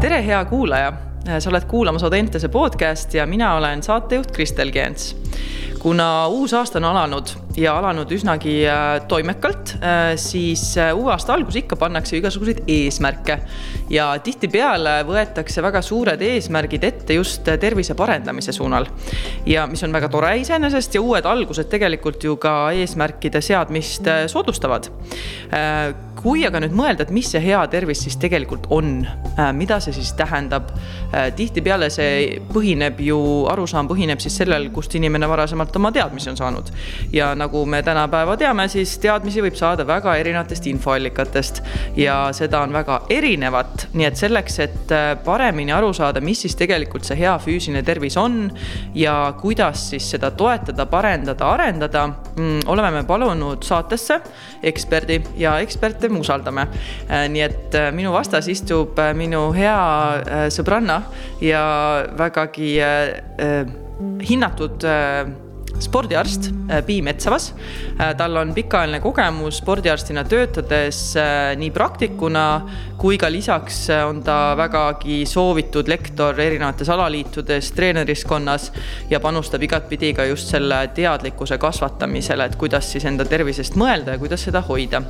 tere, hea kuulaja, sa oled kuulamas Audentese podcasti ja mina olen saatejuht Kristel Gents. kuna uus aasta on alanud ja alanud üsnagi äh, toimekalt, äh, siis äh, uue aasta alguses ikka pannakse igasuguseid eesmärke. ja tihtipeale võetakse väga suured eesmärgid ette just tervise parendamise suunal. ja mis on väga tore iseenesest ja uued algused tegelikult ju ka eesmärkide seadmist soodustavad kui aga nüüd mõelda, et mis see hea tervis siis tegelikult on, mida see siis tähendab. Äh, tihtipeale see põhineb ju, arusaam põhineb siis sellel, kust inimene varasemalt oma teadmisi on saanud. ja nagu me tänapäeva teame, siis teadmisi võib saada väga erinevatest infoallikatest ja seda on väga erinevat, nii et selleks, et äh, paremini aru saada, mis siis tegelikult see hea füüsiline tervis on ja kuidas siis seda toetada, parendada, arendada, mm, oleme me palunud saatesse eksperdi ja eksperte me usaldame. Äh, nii et äh, minu vastas istub minu hea sõbranna ja vägagi hinnatud spordiarst Piim Metsavas. tal on pikaajaline kogemus spordiarstina töötades nii praktikuna kui ka lisaks on ta vägagi soovitud lektor erinevates alaliitudes, treeneriskonnas ja panustab igatpidi ka just selle teadlikkuse kasvatamisele, et kuidas siis enda tervisest mõelda ja kuidas seda hoida.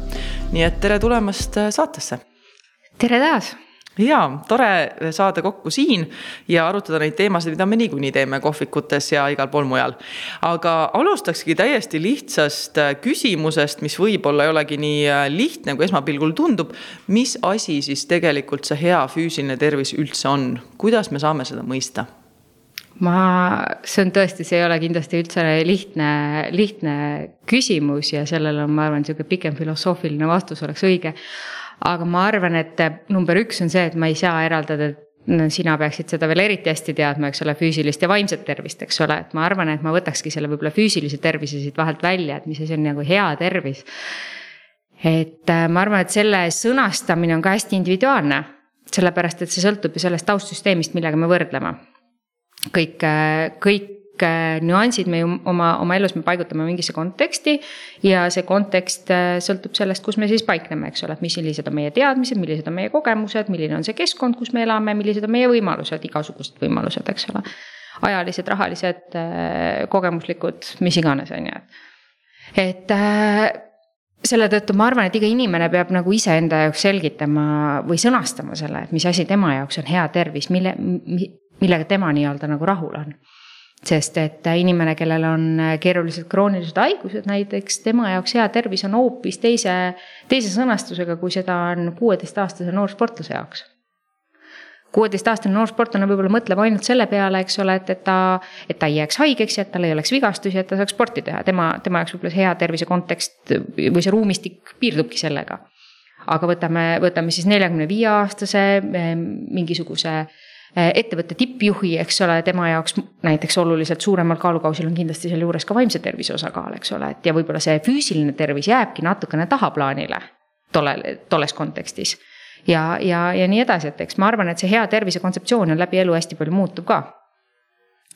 nii et tere tulemast saatesse. tere taas ja tore saada kokku siin ja arutada neid teemasid, mida me niikuinii teeme kohvikutes ja igal pool mujal. aga alustakski täiesti lihtsast äh, küsimusest, mis võib-olla ei olegi nii äh, lihtne, kui esmapilgul tundub. mis asi siis tegelikult see hea füüsiline tervis üldse on, kuidas me saame seda mõista? ma, see on tõesti, see ei ole kindlasti üldse lihtne, lihtne küsimus ja sellel on, ma arvan, sihuke pikem filosoofiline vastus oleks õige aga ma arvan, et number üks on see, et ma ei saa eraldada no sina peaksid seda veel eriti hästi teadma, eks ole, füüsilist ja vaimset tervist, eks ole, et ma arvan, et ma võtakski selle võib-olla füüsilise tervise siit vahelt välja, et mis asi on nagu hea tervis. et äh, ma arvan, et selle sõnastamine on ka hästi individuaalne, sellepärast et see sõltub ju sellest taustsüsteemist, millega me võrdleme. kõik, äh, kõik kõik äh, nüansid me ju oma, oma elus me paigutame mingisse konteksti. ja see kontekst äh, sõltub sellest, kus me siis paikneme, eks ole, et millised on meie teadmised, millised on meie kogemused, milline on see keskkond, kus me elame, millised on meie võimalused, igasugused võimalused, eks ole. ajalised, rahalised, äh, kogemuslikud, mis iganes, on ju, et, et selle tõttu ma arvan, et iga inimene peab nagu iseenda jaoks selgitama või sõnastama selle, et mis asi tema jaoks on hea tervis, mille, millega tema nii-öelda nagu rahul on sest et inimene, kellel on keerulised kroonilised haigused näiteks, tema jaoks hea tervis on hoopis teise, teise sõnastusega, kui seda on kuueteistaastase noorsportlase jaoks. kuueteistaastane noorsportlane võib-olla mõtleb ainult selle peale, eks ole, et, et ta, et ta ei jääks haigeks ja et tal ei oleks vigastusi, et ta saaks sporti teha, tema, tema jaoks võib-olla see hea tervise kontekst või see ruumistik piirdubki sellega. aga võtame, võtame siis neljakümne viie aastase mingisuguse Äh, ettevõtte tippjuhi, eks ole, tema jaoks näiteks oluliselt suuremal kaalukausil on kindlasti sealjuures ka vaimse tervise osakaal, eks ole, et ja võib-olla see füüsiline tervis jääbki natukene tahaplaanile tollel, tolles kontekstis. ja, ja, ja nii edasi, et eks ma arvan, et see hea tervise kontseptsioon on läbi elu hästi palju muutuv ka.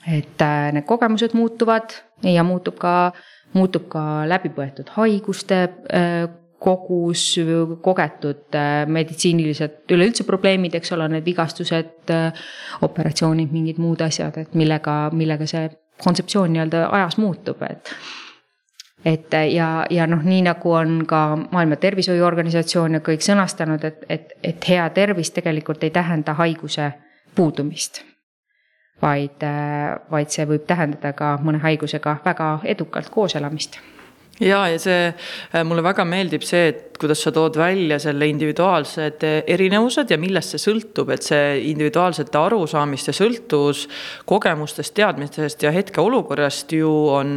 et äh, need kogemused muutuvad ja muutub ka, muutub ka läbipõetud haiguste äh, kogus kogetud äh, meditsiinilised üleüldse probleemid, eks ole, need vigastused, äh, operatsioonid, mingid muud asjad, et millega, millega see kontseptsioon nii-öelda ajas muutub, et et ja, ja noh, nii nagu on ka Maailma Tervishoiuorganisatsioon ja kõik sõnastanud, et, et, et hea tervis tegelikult ei tähenda haiguse puudumist. vaid, äh, vaid see võib tähendada ka mõne haigusega väga edukalt kooselamist ja, ja see, äh, mulle väga meeldib see, et kuidas sa tood välja selle individuaalsed erinevused ja millest see sõltub, et see individuaalsete arusaamiste sõltuvus kogemustest, teadmistest ja hetkeolukorrast ju on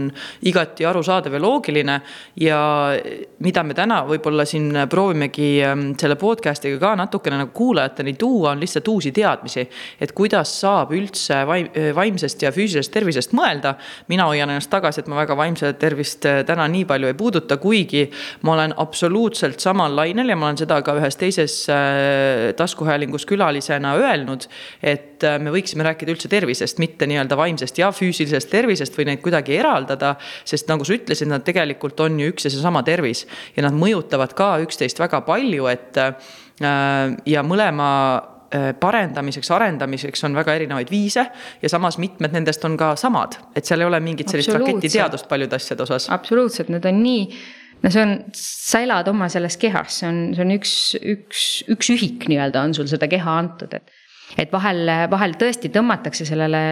igati arusaadav ja loogiline. ja mida me täna võib-olla siin proovimegi ähm, selle podcast'iga ka natukene nagu kuulajateni tuua, on lihtsalt uusi teadmisi. et kuidas saab üldse vaim, vaimsest ja füüsilisest tervisest mõelda. mina hoian ennast tagasi, et ma väga vaimset tervist äh, täna nii palju ei puuduta, kuigi ma olen absoluutselt samal lainel ja ma olen seda ka ühes teises äh, taskuhäälingus külalisena öelnud. et äh, me võiksime rääkida üldse tervisest, mitte nii-öelda vaimsest ja füüsilisest tervisest või neid kuidagi eraldada. sest nagu sa ütlesid, nad tegelikult on ju üks ja seesama tervis ja nad mõjutavad ka üksteist väga palju, et äh, ja mõlema parendamiseks, arendamiseks on väga erinevaid viise ja samas mitmed nendest on ka samad, et seal ei ole mingit sellist raketiteadust paljude asjade osas. absoluutselt, need on nii no see on, sa elad oma selles kehas, see on, see on üks, üks, üks ühik nii-öelda on sul seda keha antud, et. et vahel, vahel tõesti tõmmatakse sellele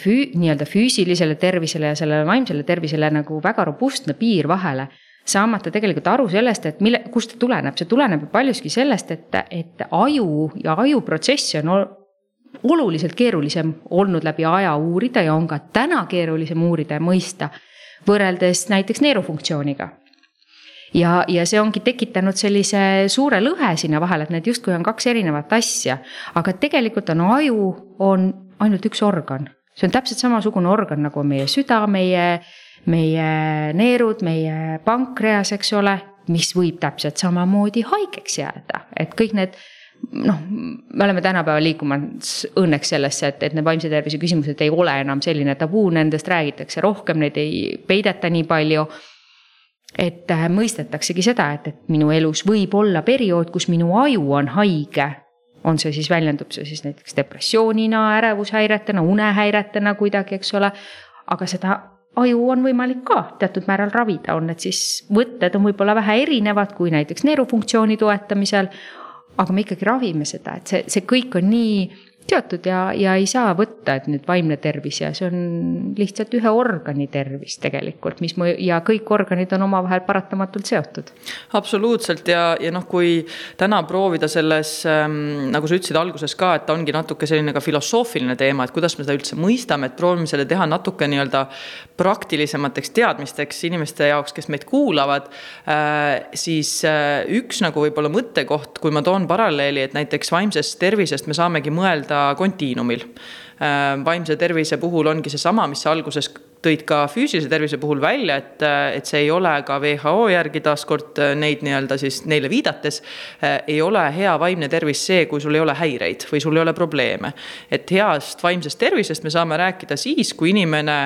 füü, nii-öelda füüsilisele tervisele ja sellele vaimsele tervisele nagu väga robustne piir vahele saamata tegelikult aru sellest, et mille, kust ta tuleneb, see tuleneb ju paljuski sellest, et, et aju ja ajuprotsessi on oluliselt keerulisem olnud läbi aja uurida ja on ka täna keerulisem uurida ja mõista võrreldes näiteks neerufunktsiooniga ja, ja see ongi tekitanud sellise suure lõhe sinna vahele, et need justkui on kaks erinevat asja. aga tegelikult on aju, on ainult üks organ, see on täpselt samasugune organ nagu meie süda, meie, meie neerud, meie pankreas, eks ole, mis võib täpselt samamoodi haigeks jääda, et kõik need noh, me oleme tänapäeval liikumas õnneks sellesse, et, et need vaimse tervise küsimused ei ole enam selline tabuu, nendest räägitakse rohkem, neid ei peideta nii palju et äh, mõistetaksegi seda, et, et minu elus võib olla periood, kus minu aju on haige. on see siis, väljendub see siis näiteks depressioonina, ärevushäiretena, unehäiretena kuidagi, eks ole. aga seda aju on võimalik ka teatud määral ravida, on need siis võtted on võib-olla vähe erinevad kui näiteks neerufunktsiooni toetamisel. aga me ikkagi ravime seda, et see, see kõik on nii teatud ja, ja ei saa võtta, et nüüd vaimne tervis ja see on lihtsalt ühe organi tervis tegelikult, mis mu ja kõik organid on omavahel paratamatult seotud. absoluutselt ja, ja noh, kui täna proovida selles ähm,, nagu sa ütlesid alguses ka, et ongi natuke selline ka filosoofiline teema, et kuidas me seda üldse mõistame, et proovime selle teha natuke nii-öelda praktilisemateks teadmisteks inimeste jaoks, kes meid kuulavad äh,. siis äh, üks nagu võib-olla mõttekoht, kui ma toon paralleeli, et näiteks vaimsest tervisest me saamegi mõelda nii-öelda kontiinumil. Äh, vaimse tervise puhul ongi seesama, mis sa alguses tõid ka füüsilise tervise puhul välja, et, et see ei ole ka WHO järgi taaskord neid nii-öelda siis neile viidates. ei ole hea vaimne tervis see, kui sul ei ole häireid või sul ei ole probleeme. et heast vaimsest tervisest me saame rääkida siis, kui inimene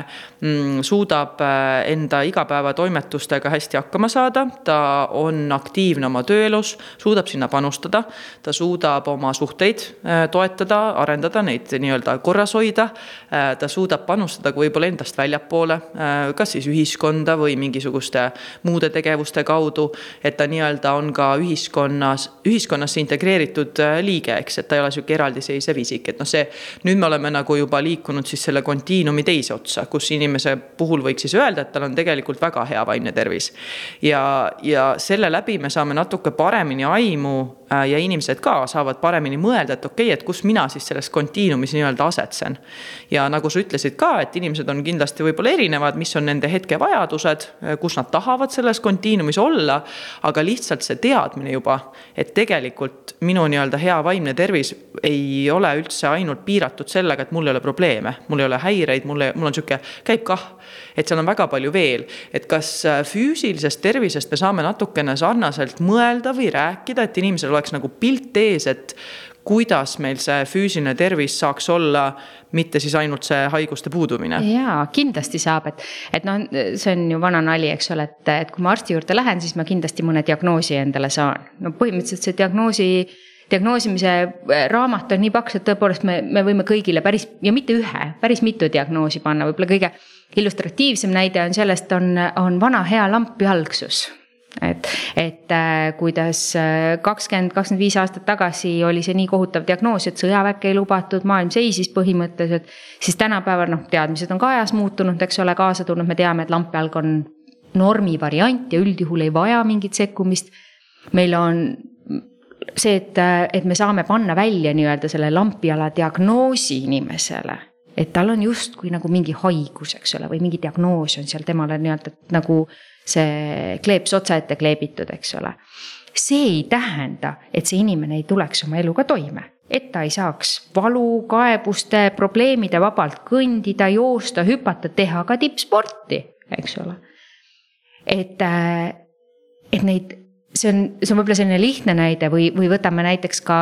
mm, suudab äh, enda igapäevatoimetustega hästi hakkama saada, ta on aktiivne oma tööelus, suudab sinna panustada, ta suudab oma suhteid äh, toetada, arendada, neid nii-öelda korras hoida. Äh, ta suudab panustada ka võib-olla endast väljapoole väljapoole, äh, kas siis ühiskonda või mingisuguste muude tegevuste kaudu. et ta nii-öelda on ka ühiskonnas, ühiskonnasse integreeritud äh, liige, eks, et ta ei ole sihuke eraldiseisev isik, et noh, see. nüüd me oleme nagu juba liikunud siis selle kontiinumi teise otsa, kus inimese puhul võiks siis öelda, et tal on tegelikult väga hea vaimne tervis. ja, ja selle läbi me saame natuke paremini aimu äh, ja inimesed ka saavad paremini mõelda, et okei okay,, et kus mina siis selles kontiinumis nii-öelda asetsen. ja nagu sa ütlesid ka, et inimesed on kindlasti võib-olla erinevad, mis on nende hetkevajadused, kus nad tahavad selles kontiinumis olla. aga lihtsalt see teadmine juba, et tegelikult minu nii-öelda hea vaimne tervis ei ole üldse ainult piiratud sellega, et mul ei ole probleeme, mul ei ole häireid, mul ei, mul on sihuke, käib kah. et seal on väga palju veel, et kas äh, füüsilisest tervisest me saame natukene sarnaselt mõelda või rääkida, et inimesel oleks nagu pilt ees, et kuidas meil see füüsiline tervis saaks olla, mitte siis ainult see haiguste puudumine. jaa, kindlasti saab, et, et noh, see on ju vana nali, eks ole, et, et kui ma arsti juurde lähen, siis ma kindlasti mõne diagnoosi endale saan. no põhimõtteliselt see diagnoosi diagnoosimise äh, raamat on nii paks, et tõepoolest me, me võime kõigile päris ja mitte ühe, päris mitu diagnoosi panna, võib-olla kõige illustratiivsem näide on sellest, on, on vana hea lampjalgsus et, et äh, kuidas äh, kakskümmend, kakskümmend viis aastat tagasi oli see nii kohutav diagnoos, et sõjaväkke ei lubatud, maailm seisis põhimõtteliselt. siis tänapäeval noh, teadmised on ka ajas muutunud, eks ole, kaasa tulnud, me teame, et lampjalg on normi variant ja üldjuhul ei vaja mingit sekkumist. meil on see, et, et me saame panna välja nii-öelda selle lampjala diagnoosi inimesele et tal on justkui nagu mingi haigus, eks ole, või mingi diagnoos on seal temale nii-öelda nagu see kleeps otsa ette kleebitud, eks ole. see ei tähenda, et see inimene ei tuleks oma eluga toime, et ta ei saaks valu, kaebuste, probleemide vabalt kõndida, joosta, hüpata, teha ka tippsporti, eks ole. et, äh, et neid, see on, see on võib-olla selline lihtne näide või, või võtame näiteks ka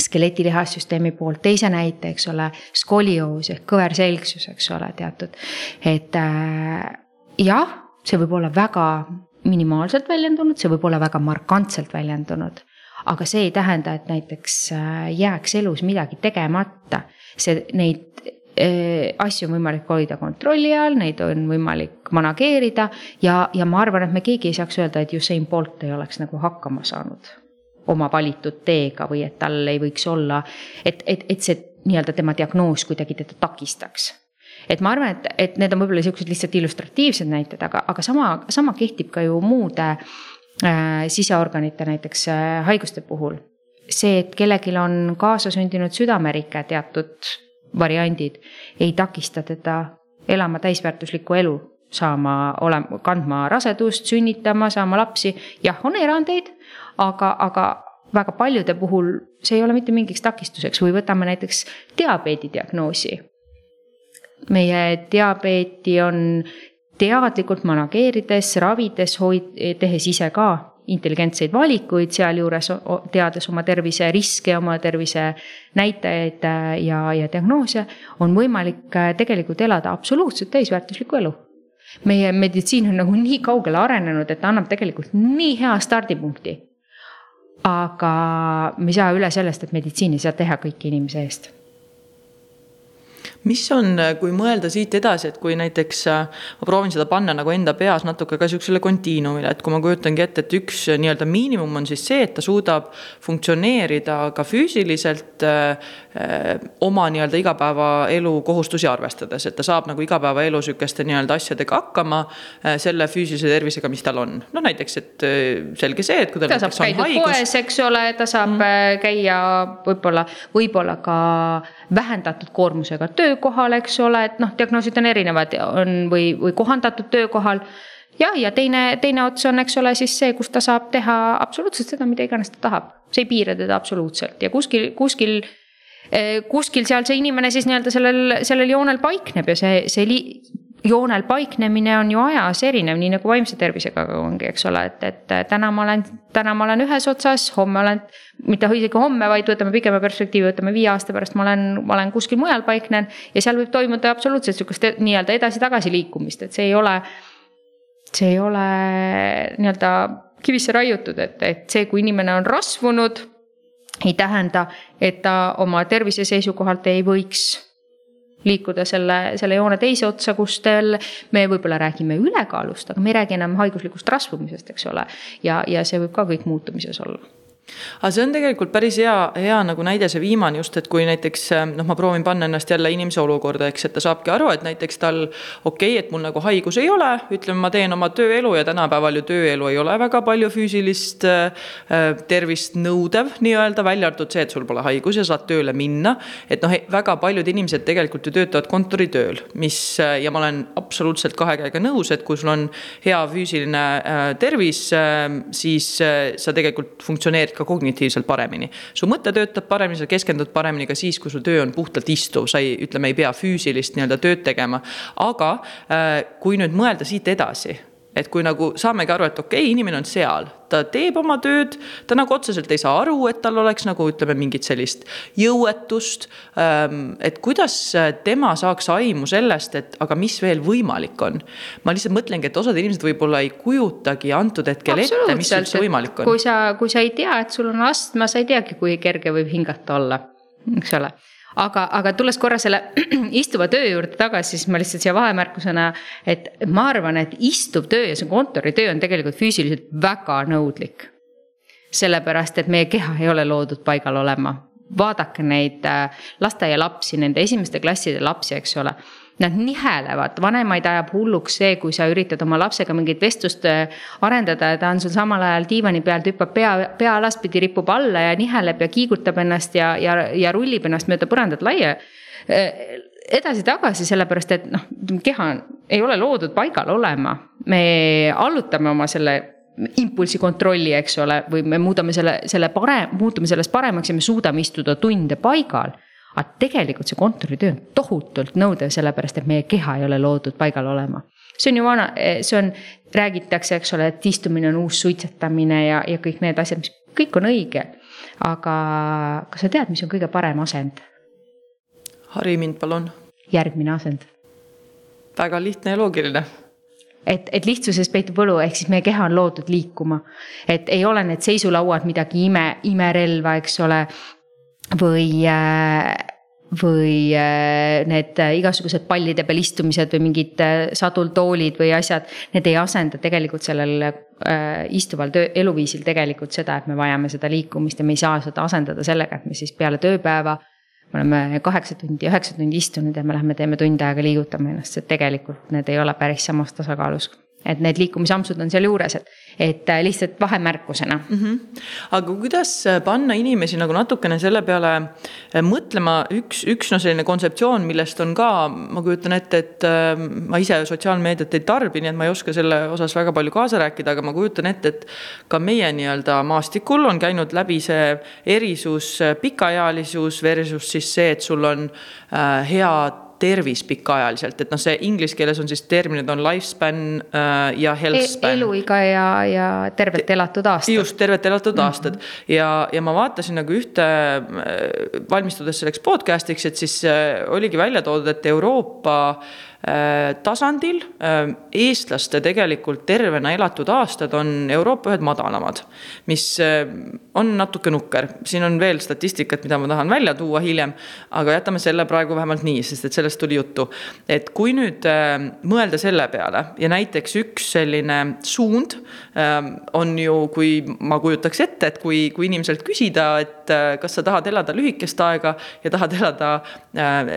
skeletilihasüsteemi poolt teise näite, eks ole, skolioos ehk kõverselgsus, eks ole, teatud, et äh, jah see võib olla väga minimaalselt väljendunud, see võib olla väga markantselt väljendunud. aga see ei tähenda, et näiteks äh, jääks elus midagi tegemata. see, neid äh, asju on võimalik hoida kontrolli all, neid on võimalik manageerida ja, ja ma arvan, et me keegi ei saaks öelda, et Usain Bolt ei oleks nagu hakkama saanud oma valitud teega või et tal ei võiks olla, et, et, et see nii-öelda tema diagnoos kuidagi teda takistaks et ma arvan, et, et need on võib-olla siuksed lihtsalt illustratiivsed näited, aga, aga sama, sama kehtib ka ju muude äh, siseorganite näiteks äh, haiguste puhul. see, et kellelgi on kaasasündinud südamerike teatud variandid, ei takista teda elama täisväärtuslikku elu, saama, olema, kandma rasedust, sünnitama, saama lapsi. jah, on erandeid, aga, aga väga paljude puhul see ei ole mitte mingiks takistuseks või võtame näiteks diabeedi diagnoosi meie diabeeti on teadlikult manageerides, ravides, hoid-, tehes ise ka intelligentseid valikuid, sealjuures teades oma tervise riske, oma tervise näitajaid äh, ja, ja diagnoose, on võimalik äh, tegelikult elada absoluutselt täisväärtuslikku elu. meie meditsiin on nagu nii kaugele arenenud, et ta annab tegelikult nii hea stardipunkti. aga me ei saa üle sellest, et meditsiin ei saa teha kõiki inimese eest mis on, kui mõelda siit edasi, et kui näiteks äh, ma proovin seda panna nagu enda peas natuke ka sihukesele kontiinumile, et kui ma kujutangi ette, et üks äh, nii-öelda miinimum on siis see, et ta suudab funktsioneerida ka füüsiliselt äh, oma nii-öelda igapäevaelu kohustusi arvestades, et ta saab nagu igapäevaelu sihukeste nii-öelda asjadega hakkama selle füüsilise tervisega, mis tal on. no näiteks, et selge see, et kui tal ta näiteks on haigus. poes, eks ole, ta saab mm. käia võib-olla, võib-olla ka vähendatud koormusega töö töökohal, eks ole, et noh, diagnoosid on erinevad, on või, või kohandatud töökohal. jah, ja teine, teine ots on, eks ole, siis see, kus ta saab teha absoluutselt seda, mida iganes ta tahab. see ei piira teda absoluutselt ja kuskil, kuskil eh, kuskil seal see inimene siis nii-öelda sellel, sellel joonel paikneb ja see, see li, joonel paiknemine on ju ajas erinev, nii nagu vaimse tervisega ongi, eks ole, et, et täna ma olen, täna ma olen ühes otsas, homme olen, mitte isegi homme, vaid võtame pikema perspektiivi, võtame viie aasta pärast ma olen, ma olen kuskil mujal paiknen. ja seal võib toimuda absoluutselt sihukest nii-öelda edasi-tagasi liikumist, et see ei ole, see ei ole nii-öelda kivisse raiutud, et, et see, kui inimene on rasvunud, ei tähenda, et ta oma tervise seisukohalt ei võiks liikuda selle, selle joone teise otsa, kus teil, me võib-olla räägime ülekaalust, aga me ei räägi enam haiguslikust rasvumisest, eks ole. ja, ja see võib ka kõik muutumises olla aga see on tegelikult päris hea, hea nagu näide, see viimane just, et kui näiteks noh, ma proovin panna ennast jälle inimese olukorda, eks, et ta saabki aru, et näiteks tal okei okay,, et mul nagu haigus ei ole, ütleme, ma teen oma tööelu ja tänapäeval ju tööelu ei ole väga palju füüsilist äh, tervist nõudev nii-öelda, välja arvatud see, et sul pole haigus ja saad tööle minna. et noh, väga paljud inimesed tegelikult ju töötavad kontoritööl, mis ja ma olen absoluutselt kahe käega nõus, et kui sul on hea füüsiline äh, tervis äh,, siis äh, sa tegelikult funktsioneerid ka ka kognitiivselt paremini. su mõte töötab paremini, sa keskendud paremini ka siis, kui su töö on puhtalt istuv, sa ei, ütleme, ei pea füüsilist nii-öelda tööd tegema. aga äh, kui nüüd mõelda siit edasi et kui nagu saamegi aru, et okei okay,, inimene on seal, ta teeb oma tööd, ta nagu otseselt ei saa aru, et tal oleks nagu ütleme, mingit sellist jõuetust. Ähm, et kuidas tema saaks aimu sellest, et aga mis veel võimalik on. ma lihtsalt mõtlengi, et osad inimesed võib-olla ei kujutagi antud hetkel ette, mis üldse võimalik on. kui sa, kui sa ei tea, et sul on astma, sa ei teagi, kui kerge võib hingata olla, eks ole aga, aga tulles korra selle istuva töö juurde tagasi, siis ma lihtsalt siia vahemärkusena, et ma arvan, et istuv töö ja see kontoritöö on tegelikult füüsiliselt väga nõudlik. sellepärast, et meie keha ei ole loodud paigal olema. vaadake neid äh, lasteaialapsi, nende esimeste klasside lapsi, eks ole Nad nihelevad, vanemaid ajab hulluks see, kui sa üritad oma lapsega mingit vestlust äh, arendada ja ta on sul samal ajal diivani peal, hüppab pea, pea alaspidi ripub alla ja niheleb ja kiigutab ennast ja, ja, ja rullib ennast mööda põrandat laia. Äh, edasi-tagasi, sellepärast et noh, keha ei ole loodud paigal olema. me allutame oma selle impulsi kontrolli, eks ole, või me muudame selle, selle parem, muutume sellest paremaks ja me suudame istuda tunde paigal aga tegelikult see kontoritöö on tohutult nõudev, sellepärast et meie keha ei ole loodud paigal olema. see on ju vana, see on, räägitakse, eks ole, et istumine on uus suitsetamine ja, ja kõik need asjad, mis kõik on õige. aga kas sa tead, mis on kõige parem asend? hari mind, palun. järgmine asend. väga lihtne ja loogiline et, et lihtsuses peitub võlu, ehk siis meie keha on loodud liikuma. et ei ole need seisulauad midagi ime, imerelva, eks ole. Või äh, või äh, need äh, igasugused pallide peal istumised või mingid sadultoolid või asjad, need ei asenda tegelikult sellel istuval töö, eluviisil tegelikult seda, et me vajame seda liikumist ja me ei saa seda asendada sellega, et me siis peale tööpäeva. me oleme kaheksa tundi, üheksa tundi istunud ja me lähme teeme tund aega, liigutame ennast, et tegelikult need ei ole päris samas tasakaalus et need liikumisampsud on sealjuures, et, et äh, lihtsalt vahemärkusena mm. -hmm. aga kuidas äh, panna inimesi nagu natukene selle peale äh, mõtlema, üks, üks no selline kontseptsioon, millest on ka, ma kujutan ette, et ma ise sotsiaalmeediat ei tarbi, nii et ma ei oska selle osas väga palju kaasa rääkida, aga ma kujutan ette, et ka meie nii-öelda maastikul on käinud läbi see erisus, pikaealisus versus siis see, et sul on head tervis pikaajaliselt, et noh, see inglise keeles on siis terminid on lifespan äh, ja health e-, span e. eluiga ja, ja tervelt elatud aastad. just, tervelt elatud mm -hmm. aastad ja, ja ma vaatasin nagu ühte, äh, valmistudes selleks podcast'iks, et siis äh, oligi välja toodud, et Euroopa tasandil äh, eestlaste tegelikult tervena elatud aastad on Euroopa ühed madalamad, mis äh, on natuke nukker. siin on veel statistikat, mida ma tahan välja tuua hiljem, aga jätame selle praegu vähemalt nii, sest et sellest tuli juttu. et kui nüüd mõelda selle peale ja näiteks üks selline suund on ju, kui ma kujutaks ette, et kui, kui inimeselt küsida, et kas sa tahad elada lühikest aega ja tahad elada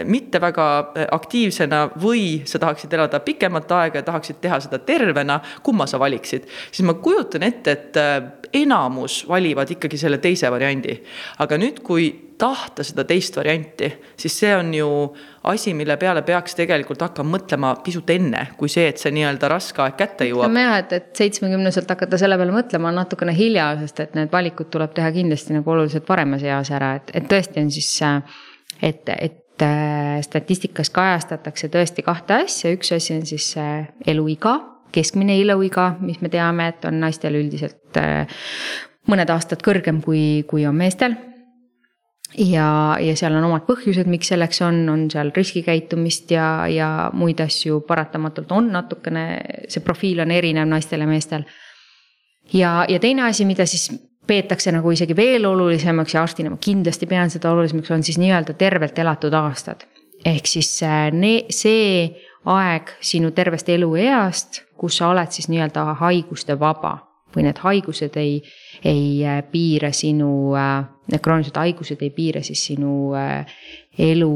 mitte väga aktiivsena või või sa tahaksid elada pikemat aega ja tahaksid teha seda tervena, kumma sa valiksid? siis ma kujutan ette, et äh, enamus valivad ikkagi selle teise variandi. aga nüüd, kui tahta seda teist varianti, siis see on ju asi, mille peale peaks tegelikult hakkama mõtlema pisut enne, kui see, et see nii-öelda raske aeg kätte jõuab. ütleme jah, et, et seitsmekümneselt hakata selle peale mõtlema on natukene hilja, sest et need valikud tuleb teha kindlasti nagu oluliselt varemas eas ära, et, et tõesti on siis, äh, et, et statistikas kajastatakse tõesti kahte asja, üks asi on siis äh, eluiga, keskmine eluiga, mis me teame, et on naistel üldiselt äh, mõned aastad kõrgem kui, kui on meestel. ja, ja seal on omad põhjused, miks selleks on, on seal riskikäitumist ja, ja muid asju paratamatult on natukene, see profiil on erinev naistel ja meestel. ja, ja teine asi, mida siis peetakse nagu isegi veel olulisemaks ja arstina ma kindlasti pean seda olulisemaks, on siis nii-öelda tervelt elatud aastad. ehk siis äh, see aeg sinu tervest elueast, kus sa oled siis nii-öelda haiguste vaba või need haigused ei, ei äh, piira sinu, äh, need kroonilised haigused ei piira siis sinu elu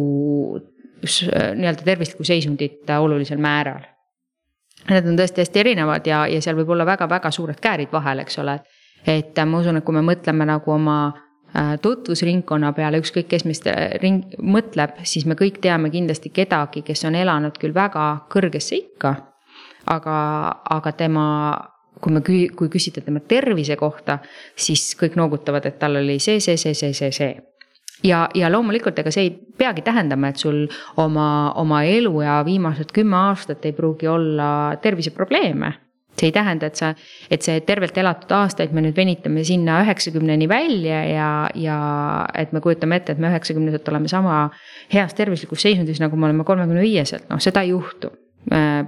nii-öelda tervislikku seisundit olulisel määral. Need on tõesti hästi erinevad ja, ja seal võib olla väga-väga suured käärid vahel, eks ole, et et äh, ma usun, et kui me mõtleme nagu oma äh, tutvusringkonna peale, ükskõik kes meist äh, ring, mõtleb, siis me kõik teame kindlasti kedagi, kes on elanud küll väga kõrgesse ikka. aga, aga tema, kui me, kui küsida tema tervise kohta, siis kõik noogutavad, et tal oli see, see, see, see, see, see ja, ja loomulikult, ega see ei peagi tähendama, et sul oma, oma eluea viimased kümme aastat ei pruugi olla terviseprobleeme see ei tähenda, et sa, et see tervelt elatud aastaid me nüüd venitame sinna üheksakümneni välja ja, ja et me kujutame ette, et me üheksakümneselt oleme sama heas tervislikus seisundis, nagu me oleme kolmekümne viieselt, noh, seda ei juhtu. Äh,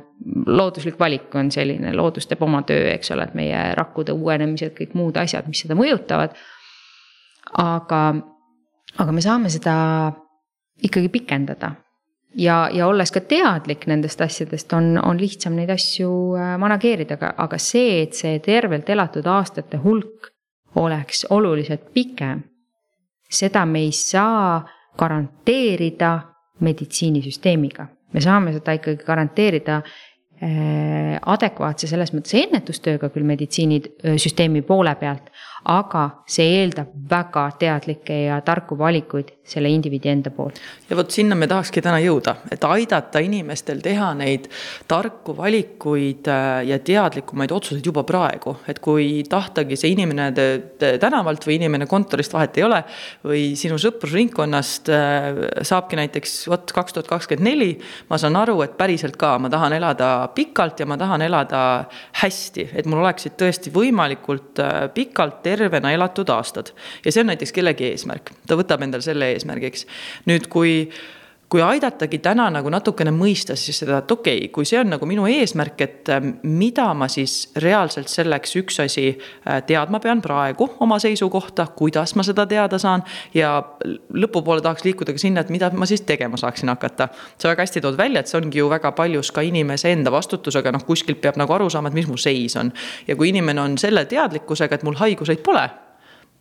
looduslik valik on selline, loodus teeb oma töö, eks ole, et meie rakkude uuenemised, kõik muud asjad, mis seda mõjutavad. aga, aga me saame seda ikkagi pikendada ja, ja olles ka teadlik nendest asjadest, on, on lihtsam neid asju äh, manageerida, aga, aga see, et see tervelt elatud aastate hulk oleks oluliselt pikem, seda me ei saa garanteerida meditsiinisüsteemiga. me saame seda ikkagi garanteerida äh, adekvaatse selles mõttes ennetustööga küll meditsiinisüsteemi poole pealt, aga see eeldab väga teadlikke ja tarku valikuid selle indiviidi enda poolt. ja vot sinna me tahakski täna jõuda, et aidata inimestel teha neid tarku valikuid äh, ja teadlikumaid otsuseid juba praegu. et kui tahtagi see inimene tänavalt või inimene kontorist, vahet ei ole, või sinu sõprusringkonnast äh, saabki näiteks vot kaks tuhat kakskümmend neli, ma saan aru, et päriselt ka, ma tahan elada pikalt ja ma tahan elada hästi, et mul oleksid tõesti võimalikult äh, pikalt tervena elatud aastad. ja see on näiteks kellegi eesmärk, ta võtab endale selle eesmärgiks. nüüd, kui kui aidatagi täna nagu natukene mõista siis seda, et okei okay,, kui see on nagu minu eesmärk, et äh, mida ma siis reaalselt selleks üks asi äh, teadma pean praegu oma seisukohta, kuidas ma seda teada saan. ja lõpupoole tahaks liikuda ka sinna, et mida ma siis tegema saaksin hakata. sa väga hästi tood välja, et see ongi ju väga paljus ka inimese enda vastutusega, noh kuskilt peab nagu aru saama, et mis mu seis on. ja kui inimene on selle teadlikkusega, et mul haiguseid pole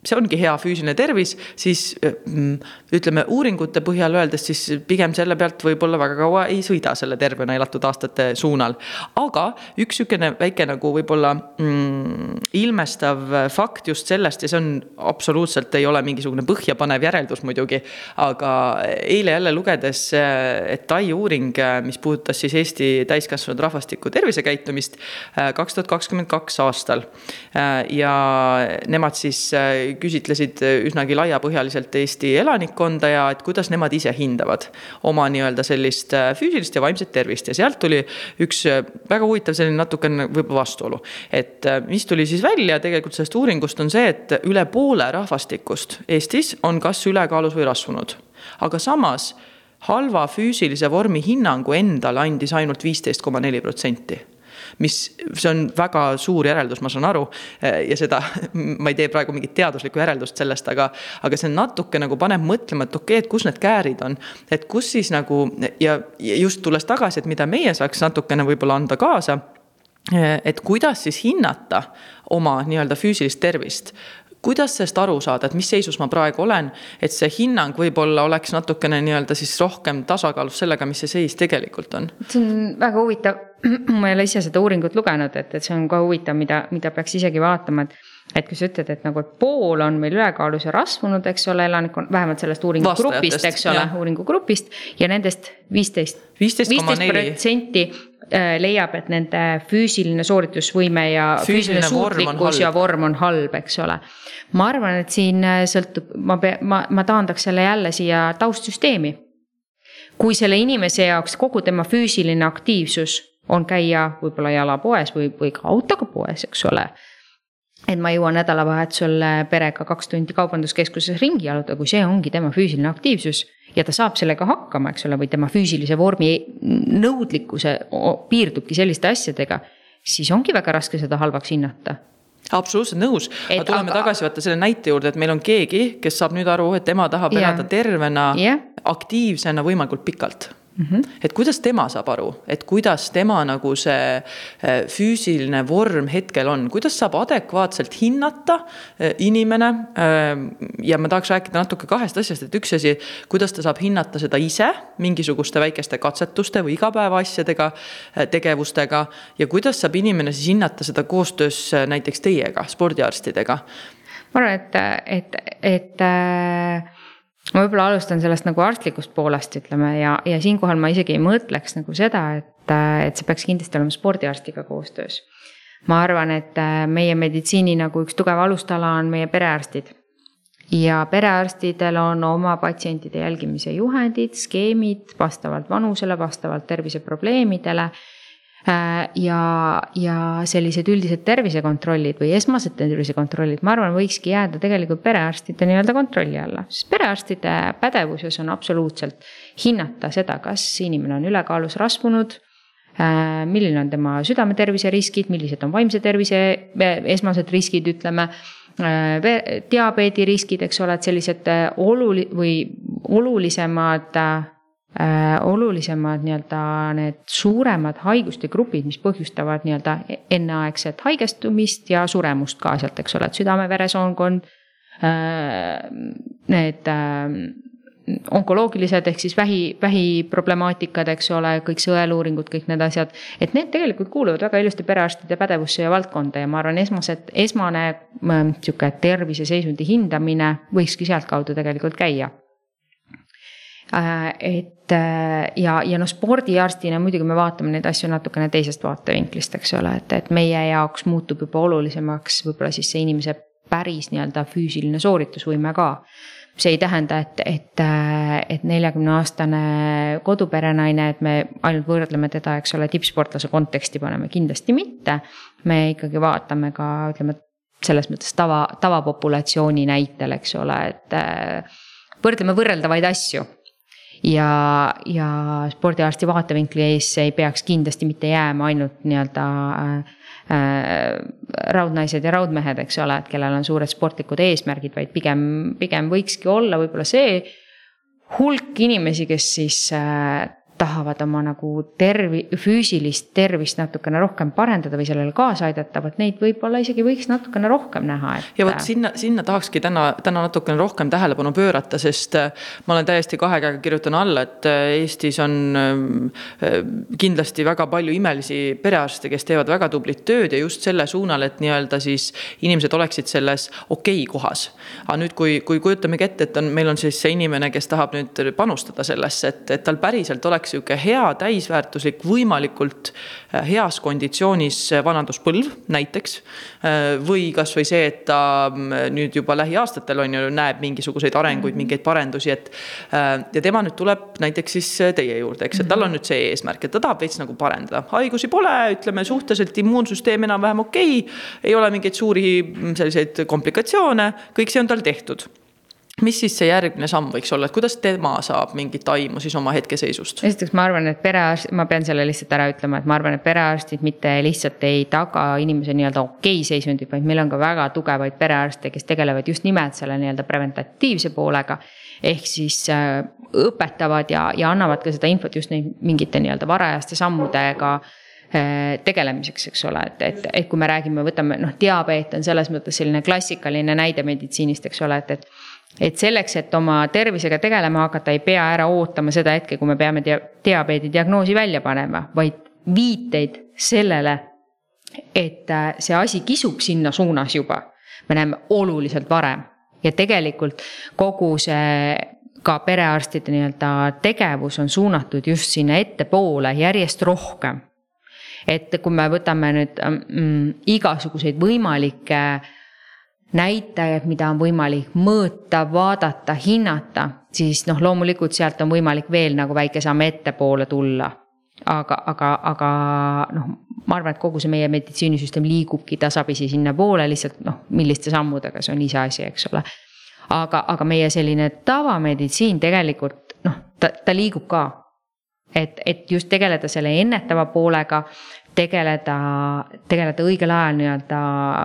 see ongi hea füüsiline tervis, siis mm, ütleme uuringute põhjal öeldes, siis pigem selle pealt võib-olla väga kaua ei sõida selle tervena elatud aastate suunal. aga üks sihukene väike nagu võib-olla mm, ilmestav fakt just sellest ja see on absoluutselt ei ole mingisugune põhjapanev järeldus muidugi. aga eile jälle lugedes, et Tai uuring, mis puudutas siis Eesti täiskasvanud rahvastiku tervisekäitumist kaks tuhat kakskümmend kaks aastal. ja nemad siis küsitlesid üsnagi laiapõhjaliselt Eesti elanikkonda ja et kuidas nemad ise hindavad oma nii-öelda sellist äh, füüsilist ja vaimset tervist. Ja sealt tuli üks äh, väga huvitav selline natukene võib-olla vastuolu. et mis tuli siis välja tegelikult sellest uuringust on see, et üle poole rahvastikust Eestis on kas ülekaalus või rasvunud, aga samas halva füüsilise vormi hinnangu endale andis ainult viisteist koma neli protsenti mis, see on väga suur järeldus, ma saan aru. ja seda, ma ei tee praegu mingit teaduslikku järeldust sellest, aga, aga see natuke nagu paneb mõtlema, et okei okay,, et kus need käärid on. et kus siis nagu ja, ja just tulles tagasi, et mida meie saaks natukene võib-olla anda kaasa et kuidas siis hinnata oma nii-öelda füüsilist tervist kuidas sellest aru saada, et mis seisus ma praegu olen, et see hinnang võib-olla oleks natukene nii-öelda siis rohkem tasakaalus sellega, mis see seis tegelikult on? see on väga huvitav, ma ei ole ise seda uuringut lugenud, et, et see on ka huvitav, mida, mida peaks isegi vaatama, et et kui sa ütled, et nagu pool on meil ülekaalus ja rasvunud, eks ole, elanikkond, vähemalt sellest uuringugrupist, eks ole, uuringugrupist ja nendest viisteist, viisteist protsenti leiab, et nende füüsiline sooritusvõime ja füüsiline, füüsiline suutlikkus ja vorm on halb, eks ole ma arvan, et siin äh, sõltub, ma ma, ma taandaks selle jälle siia taustsüsteemi. kui selle inimese jaoks kogu tema füüsiline aktiivsus on käia võib-olla jalapoes või, või ka autoga poes, eks ole. et ma jõuan nädalavahetusel perega kaks tundi kaubanduskeskuses ringi jalutada, kui see ongi tema füüsiline aktiivsus ja ta saab sellega hakkama, eks ole, või tema füüsilise vormi nõudlikkuse piirdubki selliste asjadega, siis ongi väga raske seda halvaks hinnata. Absoluutselt nõus, aga tuleme aga... tagasi vaata selle näite juurde, et meil on keegi, kes saab nüüd aru, et tema tahab elada tervena yeah., aktiivsena võimalikult pikalt Mm -hmm. et kuidas tema saab aru, et kuidas tema nagu see äh, füüsiline vorm hetkel on, kuidas saab adekvaatselt hinnata äh, inimene. Ähm, ja ma tahaks rääkida natuke kahest asjast, et üks asi, kuidas ta saab hinnata seda ise mingisuguste väikeste katsetuste või igapäevaasjadega, tegevustega. ja kuidas saab inimene siis hinnata seda koostöös näiteks teiega, spordiarstidega? ma arvan, et, et, et äh ma võib-olla alustan sellest nagu arstlikust poolest, ütleme ja, ja siinkohal ma isegi ei mõtleks nagu seda, et, et see peaks kindlasti olema spordiarstiga koostöös. ma arvan, et äh, meie meditsiini nagu üks tugev alustala on meie perearstid. ja perearstidel on oma patsientide jälgimise juhendid, skeemid vastavalt vanusele, vastavalt terviseprobleemidele ja, ja sellised üldised tervisekontrollid või esmased tervisekontrollid, ma arvan, võikski jääda tegelikult perearstide nii-öelda kontrolli alla, sest perearstide pädevuses on absoluutselt hinnata seda, kas inimene on ülekaalus, rasvunud äh, milline on tema südametervise riskid, millised on vaimse tervise esmased riskid, ütleme. Äh, diabeedi riskid, eks ole, et sellised oluli- või olulisemad Äh, olulisemad nii-öelda need suuremad haiguste grupid, mis põhjustavad nii-öelda enneaegset haigestumist ja suremust ka sealt, eks ole, et südame-veresoonkond. Äh, need äh, onkoloogilised ehk siis vähi, vähiproblemaatikad, eks ole, kõik sõeluuringud, kõik need asjad. et need tegelikult kuuluvad väga ilusti perearstide pädevusse ja valdkonda ja ma arvan, esmased, esmane sihuke terviseseisundi hindamine võikski sealtkaudu tegelikult käia Äh, et äh, ja, ja noh, spordiarstina muidugi me vaatame neid asju natukene teisest vaatevinklist, eks ole, et, et meie jaoks muutub juba olulisemaks võib-olla siis see inimese päris nii-öelda füüsiline sooritusvõime ka. see ei tähenda, et, et, äh, et neljakümne aastane koduperenaine, et me ainult võrdleme teda, eks ole, tippsportlase konteksti paneme, kindlasti mitte. me ikkagi vaatame ka, ütleme selles mõttes tava, tavapopulatsiooni näitel, eks ole, et võrdleme võrreldavaid asju ja, ja spordiarsti vaatevinkli ees ei peaks kindlasti mitte jääma ainult nii-öelda äh, äh, raudnaised ja raudmehed, eks ole, et kellel on suured sportlikud eesmärgid, vaid pigem, pigem võikski olla võib-olla see hulk inimesi, kes siis äh, tahavad oma nagu tervi-, füüsilist tervist natukene rohkem parendada või sellele kaasa aidata, vot neid võib-olla isegi võiks natukene rohkem näha, et. ja vot sinna, sinna tahakski täna, täna natukene rohkem tähelepanu pöörata, sest äh, ma olen täiesti kahe käega kirjutan alla, et äh, Eestis on äh, kindlasti väga palju imelisi perearste, kes teevad väga tublit tööd ja just selle suunal, et nii-öelda siis inimesed oleksid selles okei okay kohas. aga nüüd, kui, kui kujutamegi ette, et on, meil on siis see inimene, kes tahab nüüd panustada sellesse, et, et tal päriselt oleks oleks sihuke hea, täisväärtuslik, võimalikult äh, heas konditsioonis äh, vanaduspõlv näiteks. Äh, või kasvõi see, et ta mm, nüüd juba lähiaastatel on ju, näeb mingisuguseid arenguid, mhm. mingeid parendusi, et. ja tema nüüd tuleb näiteks siis teie juurde, eks, et tal on nüüd see eesmärk, et ta tahab veits nagu parendada, haigusi pole, ütleme suhteliselt immuunsüsteem enam-vähem okei okay,. ei ole mingeid suuri mm, selliseid komplikatsioone, kõik see on tal tehtud mis siis see järgmine samm võiks olla, et kuidas tema saab mingit aimu siis oma hetkeseisust? esiteks ma arvan, et perearst, ma pean selle lihtsalt ära ütlema, et ma arvan, et perearstid mitte lihtsalt ei taga inimese nii-öelda okei seisundit, vaid meil on ka väga tugevaid perearste, kes tegelevad just nimelt selle nii-öelda preventatiivse poolega. ehk siis äh, õpetavad ja, ja annavad ka seda infot just neid mingite nii-öelda varajaste sammudega äh, tegelemiseks, eks ole, et, et, et kui me räägime, võtame noh, diabeet on selles mõttes selline klassikaline näide meditsiinist, eks ole, et, et et selleks, et oma tervisega tegelema hakata, ei pea ära ootama seda hetke, kui me peame dia diabeedi diagnoosi välja panema, vaid viiteid sellele, et äh, see asi kisub sinna suunas juba. me näeme oluliselt varem ja tegelikult kogu see ka perearstide nii-öelda tegevus on suunatud just sinna ettepoole järjest rohkem. et kui me võtame nüüd mm, igasuguseid võimalikke äh, näitajad, mida on võimalik mõõta, vaadata, hinnata, siis noh, loomulikult sealt on võimalik veel nagu väike samm ettepoole tulla. aga, aga, aga noh, ma arvan, et kogu see meie meditsiinisüsteem liigubki tasapisi sinnapoole, lihtsalt noh, milliste sammudega, see on iseasi, eks ole. aga, aga meie selline tavameditsiin tegelikult noh, ta, ta liigub ka. et, et just tegeleda selle ennetava poolega, tegeleda, tegeleda õigel ajal nii-öelda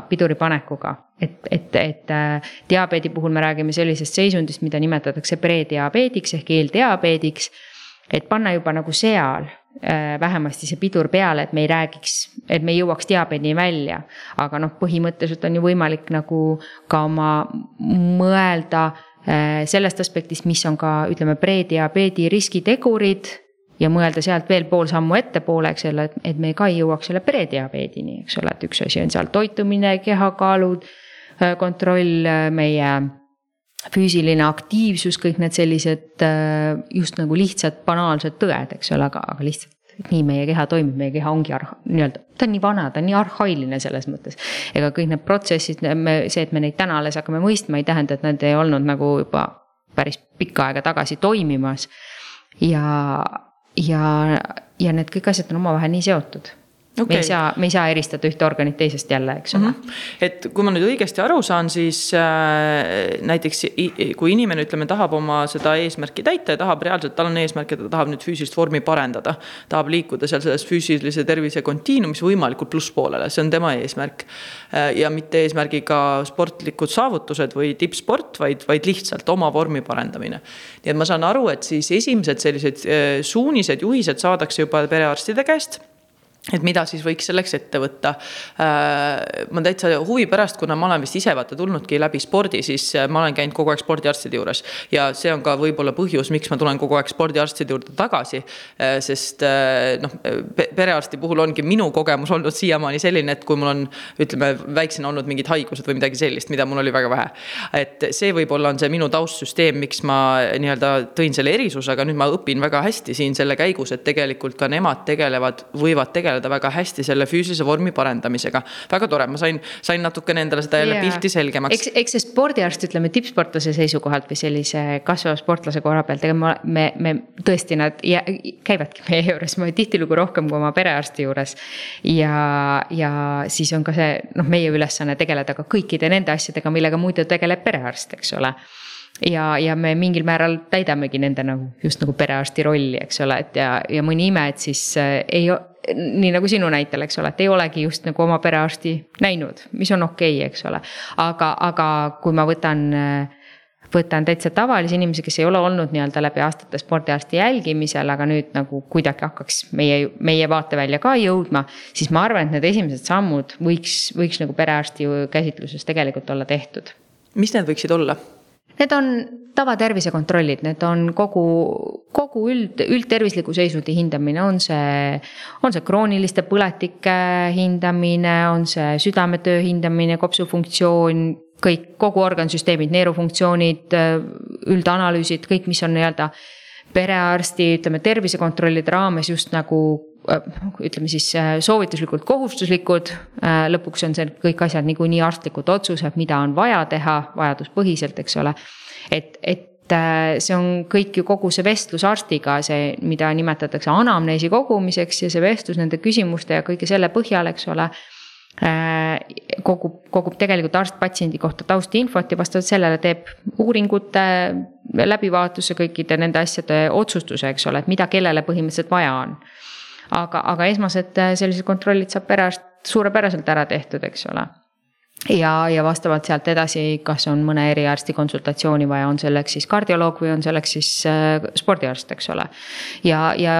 piduri panekuga et, et, et äh, diabeedi puhul me räägime sellisest seisundist, mida nimetatakse prediabeediks ehk eeldiabeediks. et panna juba nagu seal äh, vähemasti see pidur peale, et me ei räägiks, et me ei jõuaks diabeedini välja. aga noh, põhimõtteliselt on ju võimalik nagu ka oma mõelda äh, sellest aspektist, mis on ka ütleme, prediabeedi riskitegurid ja mõelda sealt veel pool sammu ettepoole, eks ole, et, et me ka ei jõuaks selle prediabeedini, eks ole, et üks asi on seal toitumine, kehakaalud kontroll, äh, meie füüsiline aktiivsus, kõik need sellised äh, just nagu lihtsad banaalsed tõed, eks ole, aga, aga lihtsalt nii meie keha toimib, meie keha ongi arha-, nii-öelda, ta on nii vana, ta on nii arhailine selles mõttes. ega kõik need protsessid, me, see, et me neid täna alles hakkame mõistma, ei tähenda, et nad ei olnud nagu juba päris pikka aega tagasi toimimas. ja, ja, ja need kõik asjad on omavahel nii seotud okay.. me ei saa, me ei saa eristada ühte organit teisest jälle, eks ole mm. -hmm. et kui ma nüüd õigesti aru saan, siis äh, näiteks kui inimene, ütleme, tahab oma seda eesmärki täita ja tahab reaalselt, tal on eesmärk, et ta tahab nüüd füüsilist vormi parendada. tahab liikuda seal selles füüsilise tervise kontiinumis võimalikult plusspoolele, see on tema eesmärk äh,. ja mitte eesmärgiga sportlikud saavutused või tippsport, vaid, vaid lihtsalt oma vormi parendamine. nii et ma saan aru, et siis esimesed sellised äh, suunised, juhised saadakse juba perearstide käest et mida siis võiks selleks ette võtta. Äh, ma täitsa huvi pärast, kuna ma olen vist ise vaata tulnudki läbi spordi, siis äh, ma olen käinud kogu aeg spordiarstide juures. ja see on ka võib-olla põhjus, miks ma tulen kogu aeg spordiarstide juurde tagasi. Äh, sest noh, perearsti puhul ongi minu kogemus olnud siiamaani selline, et kui mul on, ütleme väiksena olnud mingid haigused või midagi sellist, mida mul oli väga vähe. et see võib-olla on see minu taustsüsteem, miks ma nii-öelda tõin selle erisuse, aga nüüd ma õpin väga hästi siin selle käigus, et tegelikult ka nemad tegelevad, võivad tegeleda tegeleda väga hästi selle füüsilise vormi parendamisega. väga tore, ma sain, sain natukene endale seda jälle yeah. pilti selgemaks. eks, eks see spordiarst, ütleme tippsportlase seisukohalt või sellise kasvava sportlase koha pealt, ega me, me, me tõesti nad ja, käivadki meie juures, ma tihtilugu rohkem kui oma perearsti juures. ja, ja siis on ka see noh, meie ülesanne tegeleda ka kõikide nende asjadega, millega muidu tegeleb perearst, eks ole ja, ja me mingil määral täidamegi nende nagu just nagu perearsti rolli, eks ole, et ja, ja mõni ime, et siis äh, ei, nii nagu sinu näitel, eks ole, et ei olegi just nagu oma perearsti näinud, mis on okei okay,, eks ole. aga, aga kui ma võtan äh, võtan täitsa tavalise inimese, kes ei ole olnud nii-öelda läbi aastate spordiarsti jälgimisel, aga nüüd nagu kuidagi hakkaks meie, meie vaatevälja ka jõudma. siis ma arvan, et need esimesed sammud võiks, võiks nagu perearsti käsitluses tegelikult olla tehtud. mis need võiksid olla? Need on tavatervisekontrollid, need on kogu, kogu üld, üldtervisliku seisundi hindamine, on see, on see krooniliste põletike hindamine, on see südametöö hindamine, kopsufunktsioon, kõik, kogu organsüsteemid, neerufunktsioonid, üldanalüüsid, kõik, mis on nii-öelda perearsti, ütleme tervisekontrollide raames just nagu ütleme siis soovituslikult kohustuslikud. lõpuks on see kõik asjad niikuinii arstlikud otsused, mida on vaja teha vajaduspõhiselt, eks ole. et, et äh, see on kõik ju kogu see vestlus arstiga, see, mida nimetatakse anamneesi kogumiseks ja see vestlus nende küsimuste ja kõige selle põhjal, eks ole äh, kogub, kogub tegelikult arst patsiendi kohta taustinfot ja vastavalt sellele teeb uuringute läbivaatuse kõikide nende asjade otsustuse, eks ole, et mida kellele põhimõtteliselt vaja on aga, aga esmased äh, sellised kontrollid saab perearst suurepäraselt ära tehtud, eks ole ja, ja vastavalt sealt edasi, kas on mõne eriarsti konsultatsiooni vaja, on selleks siis kardioloog või on selleks siis äh, spordiarst, eks ole. ja, ja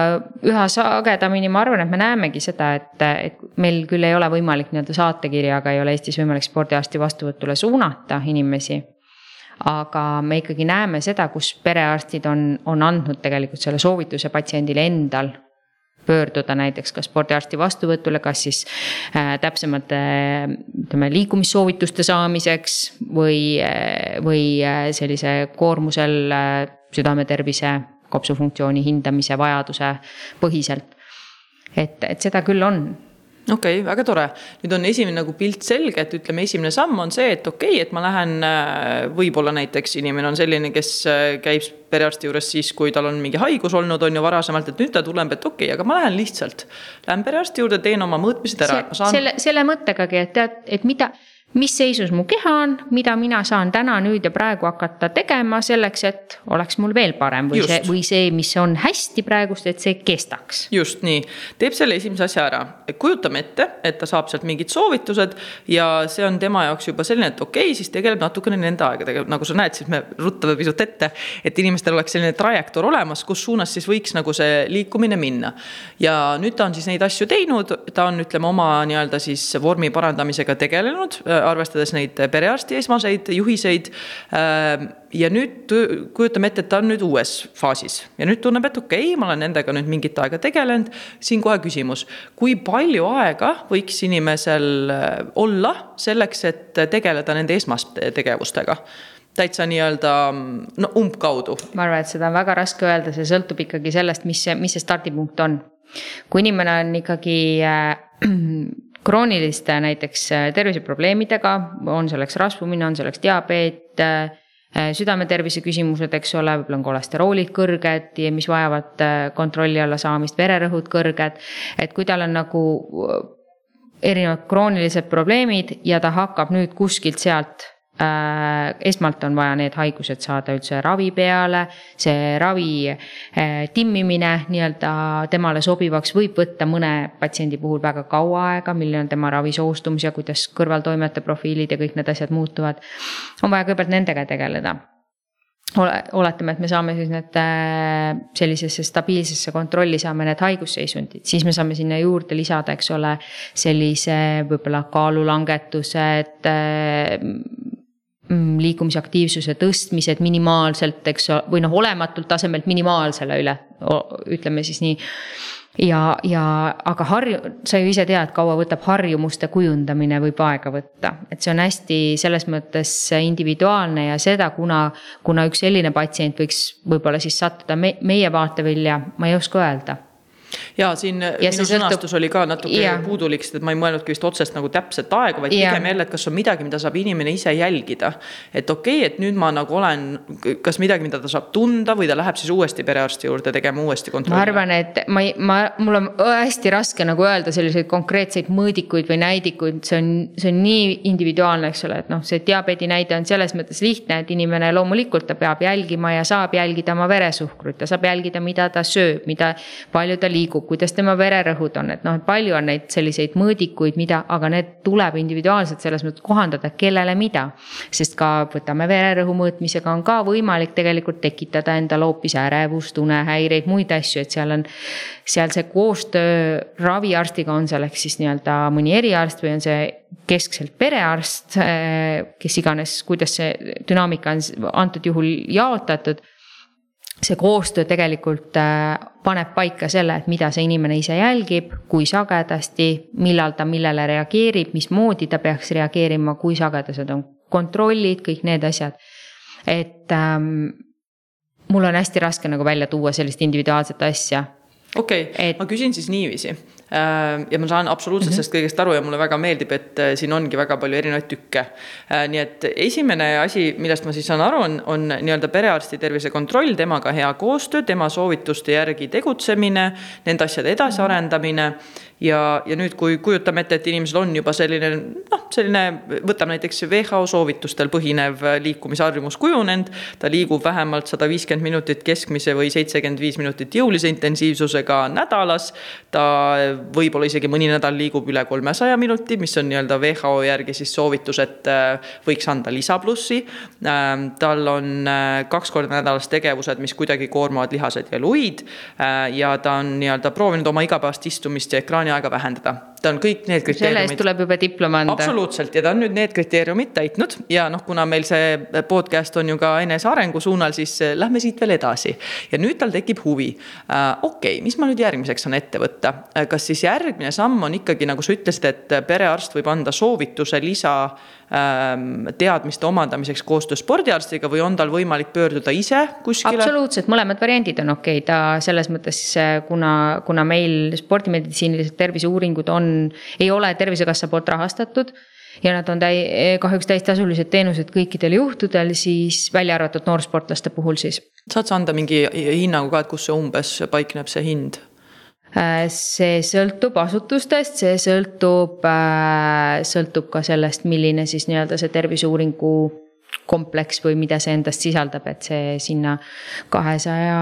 üha sagedamini ma arvan, et me näemegi seda, et, et meil küll ei ole võimalik nii-öelda saatekirjaga ei ole Eestis võimalik spordiarsti vastuvõtule suunata inimesi aga me ikkagi näeme seda, kus perearstid on, on andnud tegelikult selle soovituse patsiendile endal pöörduda näiteks kas spordiarsti vastuvõtule, kas siis äh, täpsemate ütleme liikumissoovituste saamiseks või, äh, või äh, sellise koormusel südametervise kopsufunktsiooni hindamise vajaduse põhiselt. et, et seda küll on okei okay,, väga tore. nüüd on esimene nagu pilt selge, et ütleme, esimene samm on see, et okei okay,, et ma lähen, äh, võib-olla näiteks inimene on selline, kes äh, käib perearsti juures siis, kui tal on mingi haigus olnud, on ju varasemalt, et nüüd ta tuleb, et okei okay,, aga ma lähen lihtsalt. Lähen perearsti juurde, teen oma mõõtmised ära. Saan... selle, selle mõttegagi, et tead, et mida mis seisus mu keha on, mida mina saan täna, nüüd ja praegu hakata tegema selleks, et oleks mul veel parem või just. see, või see, mis on hästi praegust, et see kestaks. just nii, teeb selle esimese asja ära, kujutame ette, et ta saab sealt mingid soovitused ja see on tema jaoks juba selline, et okei okay,, siis tegeleb natukene nende aegadega, nagu sa näed, siis me ruttame pisut ette. et inimestel oleks selline trajektoor olemas, kus suunas siis võiks nagu see liikumine minna. ja nüüd ta on siis neid asju teinud, ta on, ütleme oma nii-öelda siis vormi parandamisega tegelenud arvestades neid perearsti esmaseid juhiseid. Ähm, ja nüüd kujutame ette, et ta on nüüd uues faasis ja nüüd tunneb, et okei okay,, ma olen nendega nüüd mingit aega tegelenud. siin kohe küsimus, kui palju aega võiks inimesel äh, olla selleks, et tegeleda nende esmaste tegevustega? täitsa nii-öelda no umbkaudu. ma arvan, et seda on väga raske öelda, see sõltub ikkagi sellest, mis see, mis see stardipunkt on. kui inimene on ikkagi äh, krooniliste näiteks äh, terviseprobleemidega, on selleks rasvumine, on selleks diabeet äh, äh, südametervise küsimused, eks ole, võib-olla on kolesteroolid kõrged, mis vajavad kontrolli alla saamist, vererõhud kõrged. et kui tal on nagu erinevad kroonilised probleemid ja ta hakkab nüüd kuskilt sealt esmalt on vaja need haigused saada üldse ravi peale, see ravi äh, timmimine nii-öelda temale sobivaks võib võtta mõne patsiendi puhul väga kaua aega, milline on tema ravi soostumus ja kuidas kõrvaltoimete profiilid ja kõik need asjad muutuvad. on vaja kõigepealt nendega tegeleda. Ole, oletame, et me saame siis need äh, sellisesse stabiilsesse kontrolli saame need haigusseisundid, siis me saame sinna juurde lisada, eks ole, sellise võib-olla kaalulangetused liikumisaktiivsuse tõstmised minimaalselt, eks või noh, olematult tasemelt minimaalsele üle, ütleme siis nii. ja, ja aga harju-, sa ju ise tead, kaua võtab harjumuste kujundamine võib aega võtta, et see on hästi selles mõttes individuaalne ja seda, kuna, kuna üks selline patsient võiks võib-olla siis sattuda me, meie vaatevälja, ma ei oska öelda ja siin ja minu sõnastus sõltub... oli ka natuke ja. puudulik, sest et ma ei mõelnudki vist otsest nagu täpset aega, vaid ja. pigem jälle, et kas on midagi, mida saab inimene ise jälgida. et okei okay,, et nüüd ma nagu olen, kas midagi, mida ta saab tunda või ta läheb siis uuesti perearsti juurde tegema uuesti kontrolli? ma arvan, et ma ei, ma, mul on hästi raske nagu öelda selliseid konkreetseid mõõdikuid või näidikuid, see on, see on nii individuaalne, eks ole, et noh, see diabeedi näide on selles mõttes lihtne, et inimene loomulikult ta peab jälgima ja saab jälgida oma veresuhkrut, ta saab jälgida, mida ta sööb, mida, palju ta liigub, kuidas tema vererõhud on, et noh, et palju on neid selliseid mõõdikuid, mida, aga need tuleb individuaalselt selles mõttes kohandada, kellele mida. sest ka võtame vererõhu mõõtmisega on ka võimalik tegelikult tekitada endal hoopis ärevust, unehäireid, muid asju, et seal on. seal see koostöö raviarstiga on selleks siis nii-öelda mõni eriarst või on see keskselt perearst, kes iganes, kuidas see dünaamika on antud juhul jaotatud see koostöö tegelikult äh, paneb paika selle, et mida see inimene ise jälgib, kui sagedasti, millal ta millele reageerib, mismoodi ta peaks reageerima, kui sagedased on kontrollid, kõik need asjad. et ähm, mul on hästi raske nagu välja tuua sellist individuaalset asja. okei okay,, ma küsin siis niiviisi ja ma saan absoluutselt mm -hmm. sellest kõigest aru ja mulle väga meeldib, et äh, siin ongi väga palju erinevaid tükke. Äh, nii et esimene asi, millest ma siis saan aru, on, on nii-öelda perearsti tervisekontroll, temaga hea koostöö, tema soovituste järgi tegutsemine, nende asjade edasiarendamine ja, ja nüüd, kui kujutame ette, et inimesel on juba selline noh, selline, võtame näiteks WHO soovitustel põhinev liikumisharjumus kujunenud. ta liigub vähemalt sada viiskümmend minutit keskmise või seitsekümmend viis minutit jõulise intensiivsusega nädalas. ta võib-olla isegi mõni nädal liigub üle kolmesaja minuti, mis on nii-öelda WHO järgi siis soovitus, et äh, võiks anda lisaplussi. Ähm, tal on äh, kaks korda nädalas tegevused, mis kuidagi koormavad lihased ja luid. Äh, ja ta on nii-öelda proovinud oma igapäevast istumist ja ekraani aina aika vähän tätä ta on kõik need kriteeriumid. selle eest tuleb juba diplom anda. absoluutselt ja ta on nüüd need kriteeriumid täitnud ja noh, kuna meil see podcast on ju ka enesearengu suunal, siis eh, lähme siit veel edasi. ja nüüd tal tekib huvi äh,. okei okay,, mis ma nüüd järgmiseks saan ette võtta, äh, kas siis järgmine samm on ikkagi nagu sa ütlesid, et perearst võib anda soovituse lisa Ähm, teadmiste omandamiseks koostöös spordiarstiga või on tal võimalik pöörduda ise kuskile? absoluutselt, mõlemad variandid on okei okay., ta selles mõttes, kuna, kuna meil spordimeditsiinilised terviseuuringud on, ei ole Tervisekassa poolt rahastatud ja nad on täi-, kahjuks täistasulised teenused kõikidel juhtudel, siis välja arvatud noorsportlaste puhul siis. saad sa anda mingi hinnangu ka, et kus see umbes paikneb, see hind? Äh, see sõltub asutustest, see sõltub, äh, sõltub ka sellest, milline siis nii-öelda see terviseuuringu kompleks või mida see endast sisaldab, et see sinna kahesaja,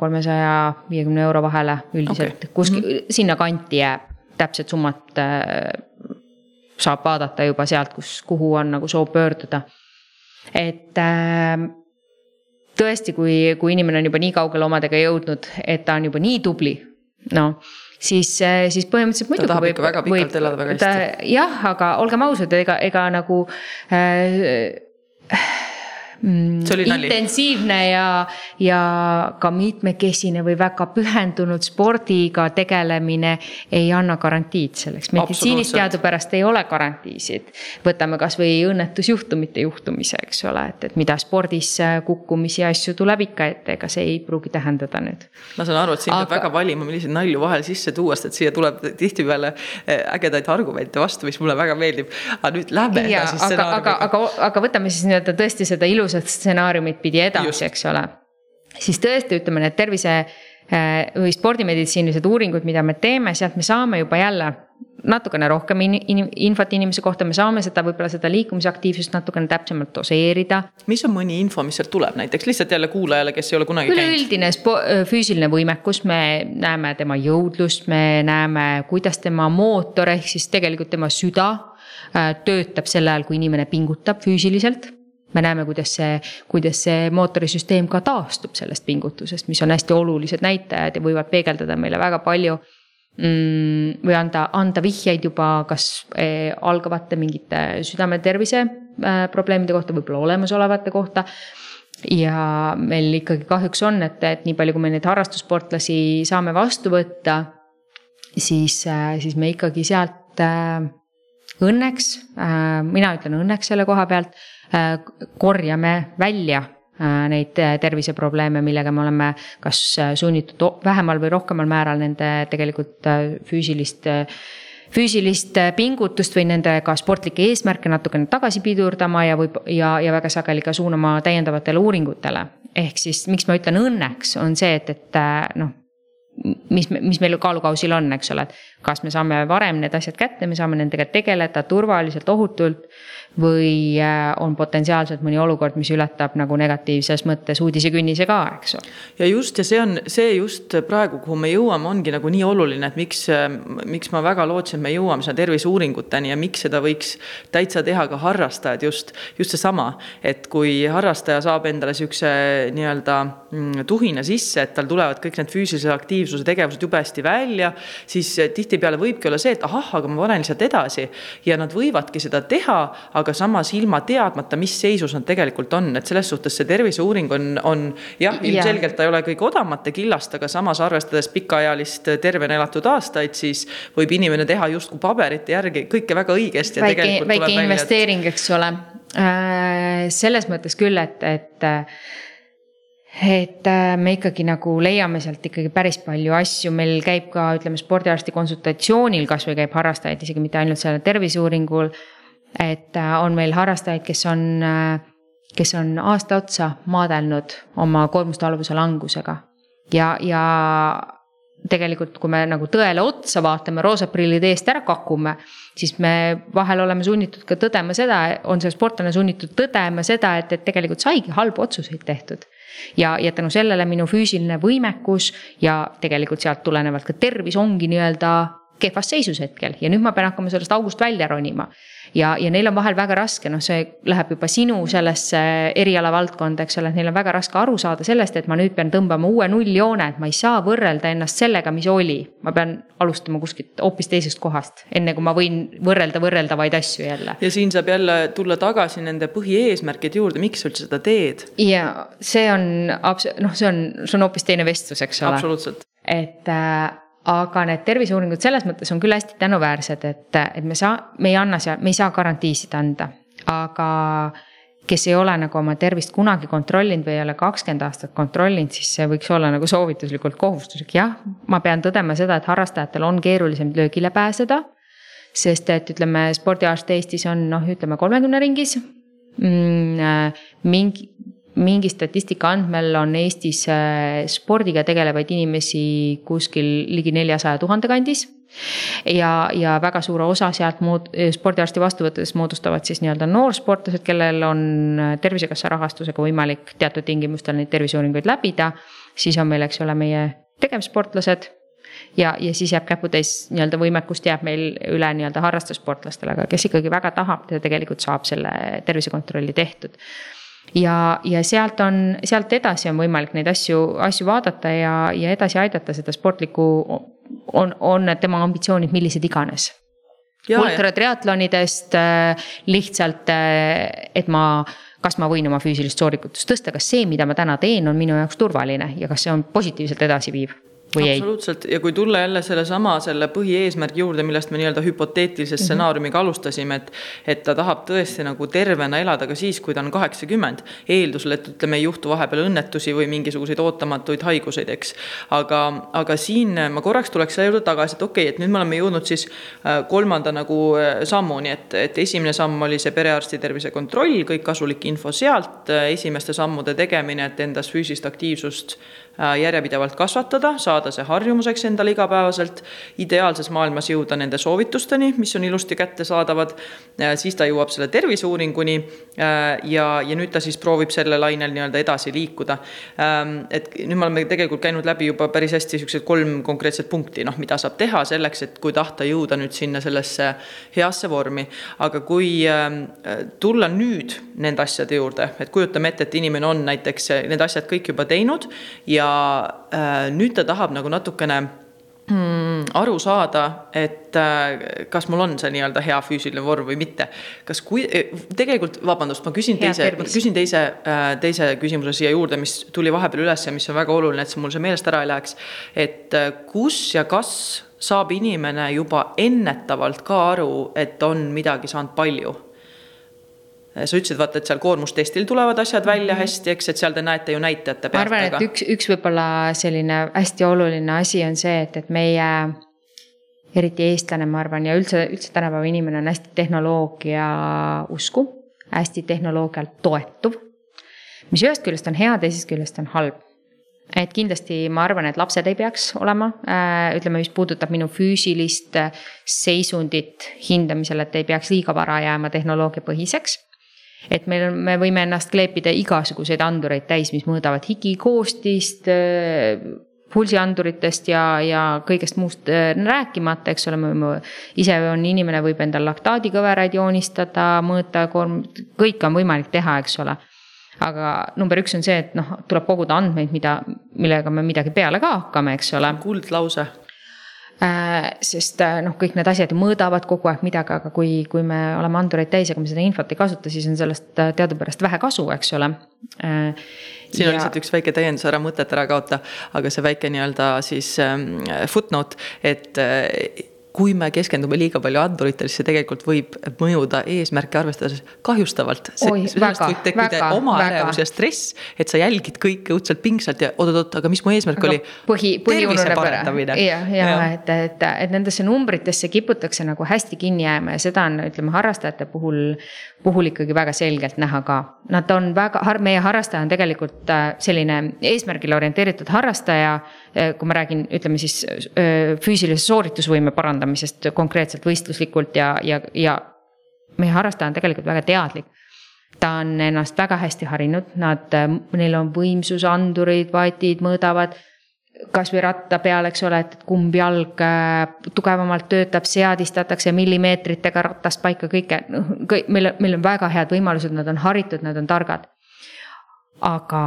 kolmesaja viiekümne euro vahele üldiselt okay. kuskil mm -hmm. sinna kanti jääb, täpset summat äh, saab vaadata juba sealt, kus, kuhu on nagu soov pöörduda. et tõesti, kui, kui inimene on juba nii kaugele omadega jõudnud, et ta on juba nii tubli noh, siis, äh, siis põhimõtteliselt muidugi. ta tahab võib, ikka väga pikalt võib, elada väga hästi. jah, aga olgem ausad, ega, ega nagu äh, intensiivne ja, ja ka mitmekesine või väga pühendunud spordiga tegelemine ei anna garantiid selleks. meditsiinis teadupärast ei ole garantiisid. võtame kasvõi õnnetusjuhtumite juhtumise, eks ole, et, et mida spordis kukkumisi ja asju tuleb ikka ette, ega see ei pruugi tähendada nüüd. ma saan aru, et siin Aga... peab väga valima, milliseid nalju vahele sisse tuua, sest et siia tuleb tihtipeale eh, ägedaid argumente vastu, mis mulle väga meeldib. aga nüüd lähme edasi. aga, aga, aga, aga võtame siis nii-öelda tõesti seda ilusat ilusat stsenaariumit pidi edasi, eks ole. siis tõesti, ütleme need tervise äh, või spordimeditsiinilised uuringud, mida me teeme, sealt me saame juba jälle natukene rohkem in, in, infot inimese kohta, me saame seda võib-olla seda liikumisaktiivsust natukene täpsemalt doseerida. mis on mõni info, mis sealt tuleb näiteks lihtsalt jälle kuulajale, kes ei ole kunagi käinud? üleüldine äh, füüsiline võimekus, me näeme tema jõudlust, me näeme, kuidas tema mootor ehk siis tegelikult tema süda äh, töötab sel ajal, kui inimene pingutab füüsiliselt me näeme, kuidas see, kuidas see mootorisüsteem ka taastub sellest pingutusest, mis on hästi olulised näitajad ja võivad peegeldada meile väga palju mm,. või anda, anda vihjeid juba kas eh, algavate mingite südametervise eh, probleemide kohta, võib-olla olemasolevate kohta. ja meil ikkagi kahjuks on, et, et nii palju, kui me neid harrastussportlasi saame vastu võtta, siis eh,, siis me ikkagi sealt eh, õnneks äh,, mina ütlen õnneks selle koha pealt Äh, korjame välja neid terviseprobleeme, millega me oleme kas sunnitud vähemal või rohkemal määral nende tegelikult füüsilist füüsilist pingutust või nende ka sportlikke eesmärke natukene tagasi pidurdama ja võib ja, ja väga sageli ka suunama täiendavatele uuringutele. ehk siis, miks ma ütlen õnneks, on see, et, et noh mis, mis meil kaalukausil on, eks ole, et kas me saame varem need asjad kätte, me saame nendega tegeleda turvaliselt, ohutult või äh, on potentsiaalselt mõni olukord, mis ületab nagu negatiivses mõttes uudisekünnise ka, eks ole. ja just, ja see on see just praegu, kuhu me jõuame, ongi nagu nii oluline, et miks, miks ma väga lootsin, et me jõuame sinna terviseuuringuteni ja miks seda võiks täitsa teha ka harrastajad just, just seesama, et kui harrastaja saab endale sihukese nii-öelda mm, tuhina sisse, et tal tulevad kõik need füüsilise aktiivsuse tegevused jube hästi välja, siis tihtipeale võibki olla see, et ahah, aga ma panen lihtsalt edasi ja nad võivadki seda teha, aga aga samas ilma teadmata, mis seisus nad tegelikult on, et selles suhtes see terviseuuring on, on jah, ilmselgelt ta ei ole kõige odavamate killast, aga samas arvestades pikaajalist tervena elatud aastaid, siis võib inimene teha justkui paberite järgi kõike väga õigesti. väike, väike investeering, eks ole. Äh, selles mõttes küll, et, et et äh, me ikkagi nagu leiame sealt ikkagi päris palju asju, meil käib ka ütleme spordiarsti konsultatsioonil kasvõi käib harrastajaid, isegi mitte ainult sellel terviseuuringul et äh, on meil harrastajaid, kes on, äh, kes on aasta otsa maadelnud oma koormustaluvuse langusega. ja, ja tegelikult, kui me nagu tõele otsa vaatame, roosad prillid eest ära kakume, siis me vahel oleme sunnitud ka tõdema seda, on see sportlane sunnitud tõdema seda, et, et tegelikult saigi halbu otsuseid tehtud. ja, ja tänu sellele minu füüsiline võimekus ja tegelikult sealt tulenevalt ka tervis ongi nii-öelda kehvas seisus hetkel ja nüüd ma pean hakkama sellest august välja ronima ja, ja neil on vahel väga raske, noh, see läheb juba sinu sellesse erialavaldkonda, eks ole, et neil on väga raske aru saada sellest, et ma nüüd pean tõmbama uue nulljoone, et ma ei saa võrrelda ennast sellega, mis oli. ma pean alustama kuskilt hoopis teisest kohast, enne kui ma võin võrrelda võrreldavaid asju jälle. ja siin saab jälle tulla tagasi nende põhieesmärkide juurde, miks sa üldse seda teed? ja see on, noh, see on, see on hoopis teine vestlus, eks ole. absoluutselt. et äh, aga need terviseuuringud selles mõttes on küll hästi tänuväärsed, et, et me saa-, me ei anna seal, me ei saa garantiisid anda, aga kes ei ole nagu oma tervist kunagi kontrollinud või ei ole kakskümmend aastat kontrollinud, siis see võiks olla nagu soovituslikult kohustuslik, jah. ma pean tõdema seda, et harrastajatel on keerulisem löögile pääseda. sest et ütleme, spordiaasta Eestis on noh, ütleme kolmekümne ringis mm,. Äh, mingi, mingi statistika andmel on Eestis äh, spordiga tegelevaid inimesi kuskil ligi neljasaja tuhande kandis. Ja, ja väga suure osa sealt muud spordiarsti vastuvõttudest moodustavad siis nii-öelda noorsportlased, kellel on äh, tervisekassa rahastusega võimalik teatud tingimustel neid terviseuuringuid läbida. siis on meil, eks ole, meie tegevsportlased. Ja, ja siis jääb käputäis nii-öelda võimekust jääb meil üle nii-öelda harrastussportlastele, aga kes ikkagi väga tahab, ta tegelikult saab selle tervisekontrolli tehtud ja, ja sealt on, sealt edasi on võimalik neid asju, asju vaadata ja, ja edasi aidata seda sportlikku, on, on tema ambitsioonid millised iganes. ultratriatlonidest äh, lihtsalt, äh, et ma kas ma võin oma füüsilist soorikutust tõsta, kas see, mida ma täna teen, on minu jaoks turvaline ja kas see on positiivselt edasiviiv või ei? absoluutselt ja kui tulla jälle sellesama, selle põhieesmärgi juurde, millest me nii-öelda hüpoteetilise mhm. stsenaariumiga mm -hmm. alustasime, et. et ta tahab tõesti nagu tervena elada ka siis, kui ta on kaheksakümmend. eeldusel, et ütleme, ei juhtu vahepeal õnnetusi või mingisuguseid ootamatuid haiguseid, eks. aga, aga siin ma korraks tuleks selle juurde tagasi, et okei okay,, et nüüd me oleme jõudnud siis äh, kolmanda nagu äh, sammuni, et, et esimene samm oli see perearsti tervisekontroll, kõik kasulik info sealt, äh, esimeste sammude tegemine, et endas füüsilist aktiivsust järjepidevalt kasvatada, saada see harjumuseks endale igapäevaselt, ideaalses maailmas jõuda nende soovitusteni, mis on ilusti kättesaadavad, äh, siis ta jõuab selle terviseuuringuni äh, ja, ja nüüd ta siis proovib selle lainel nii-öelda edasi liikuda. Ähm, et nüüd me oleme tegelikult käinud läbi juba päris hästi niisugused kolm konkreetset punkti, noh, mida saab teha selleks, et kui tahta jõuda nüüd sinna sellesse heasse vormi. aga kui ähm, tulla nüüd nende asjade juurde, et kujutame ette, et inimene on näiteks need asjad kõik juba teinud ja äh, nüüd ta tahab nagu natukene mm, aru saada, et äh, kas mul on see nii-öelda hea füüsiline vorm või mitte. kas kui, eh, tegelikult vabandust, ma küsin hea teise, küsin teise äh,, teise küsimuse siia juurde, mis tuli vahepeal üles ja mis on väga oluline, et see mul see meelest ära ei läheks. et äh, kus ja kas saab inimene juba ennetavalt ka aru, et on midagi saanud palju sa ütlesid, vaata, et seal koormustestil tulevad asjad välja mhm. hästi, eks, et seal te näete ju näitajate pealt. ma arvan, et üks, üks võib-olla selline hästi oluline asi on see, et, et meie eriti eestlane, ma arvan, ja üldse, üldse tänapäeva inimene on hästi tehnoloogia usku, hästi tehnoloogialt toetuv. mis ühest küljest on hea, teisest küljest on halb. et kindlasti ma arvan, et lapsed ei peaks olema, äh, ütleme, mis puudutab minu füüsilist seisundit hindamisel, et ei peaks liiga vara jääma tehnoloogiapõhiseks et meil on, me võime ennast kleepida igasuguseid andureid täis, mis mõõdavad higi koostist, pulsianduritest ja, ja kõigest muust äh, rääkimata, eks ole, me ise on inimene, võib endal laktaadikõveraid joonistada, mõõta, koorm-, kõike on võimalik teha, eks ole. aga number üks on see, et noh, tuleb koguda andmeid, mida, millega me midagi peale ka hakkame, eks ole. kuldlause Äh, sest äh, noh, kõik need asjad mõõdavad kogu aeg midagi, aga kui, kui me oleme andureid täis ja kui me seda infot ei kasuta, siis on sellest äh, teadupärast vähe kasu, eks ole. siin ja... on lihtsalt üks väike täiendus, ära mõtet ära kaota, aga see väike nii-öelda siis ähm, footnote, et kui me keskendume liiga palju anduritele, siis see tegelikult võib mõjuda eesmärke arvestades kahjustavalt. sellest võib tekkida oma ärevus ja stress, et sa jälgid kõike õudselt pingsalt ja oot-oot, aga mis mu eesmärk no, oli? põhi, põhiunune parandamine. ja, ja, ja et, et, et nendesse numbritesse kiputakse nagu hästi kinni jääma ja seda on, ütleme harrastajate puhul, puhul ikkagi väga selgelt näha ka. Nad on väga, meie harrastaja on tegelikult äh, selline eesmärgile orienteeritud harrastaja Äh, kui ma räägin, ütleme siis äh, füüsilise sooritusvõime parandamisest konkreetselt võistluslikult ja, ja, ja meie harrastaja on tegelikult väga teadlik. Ta on ennast väga hästi harinud, nad, äh, neil on võimsusandurid, vatid, mõõdavad. Kasvõi ratta peal, eks ole, et kumb jalg tugevamalt töötab, seadistatakse millimeetritega ratast paika kõike, noh, kõik, meil, meil on väga head võimalused, nad on haritud, nad on targad. Aga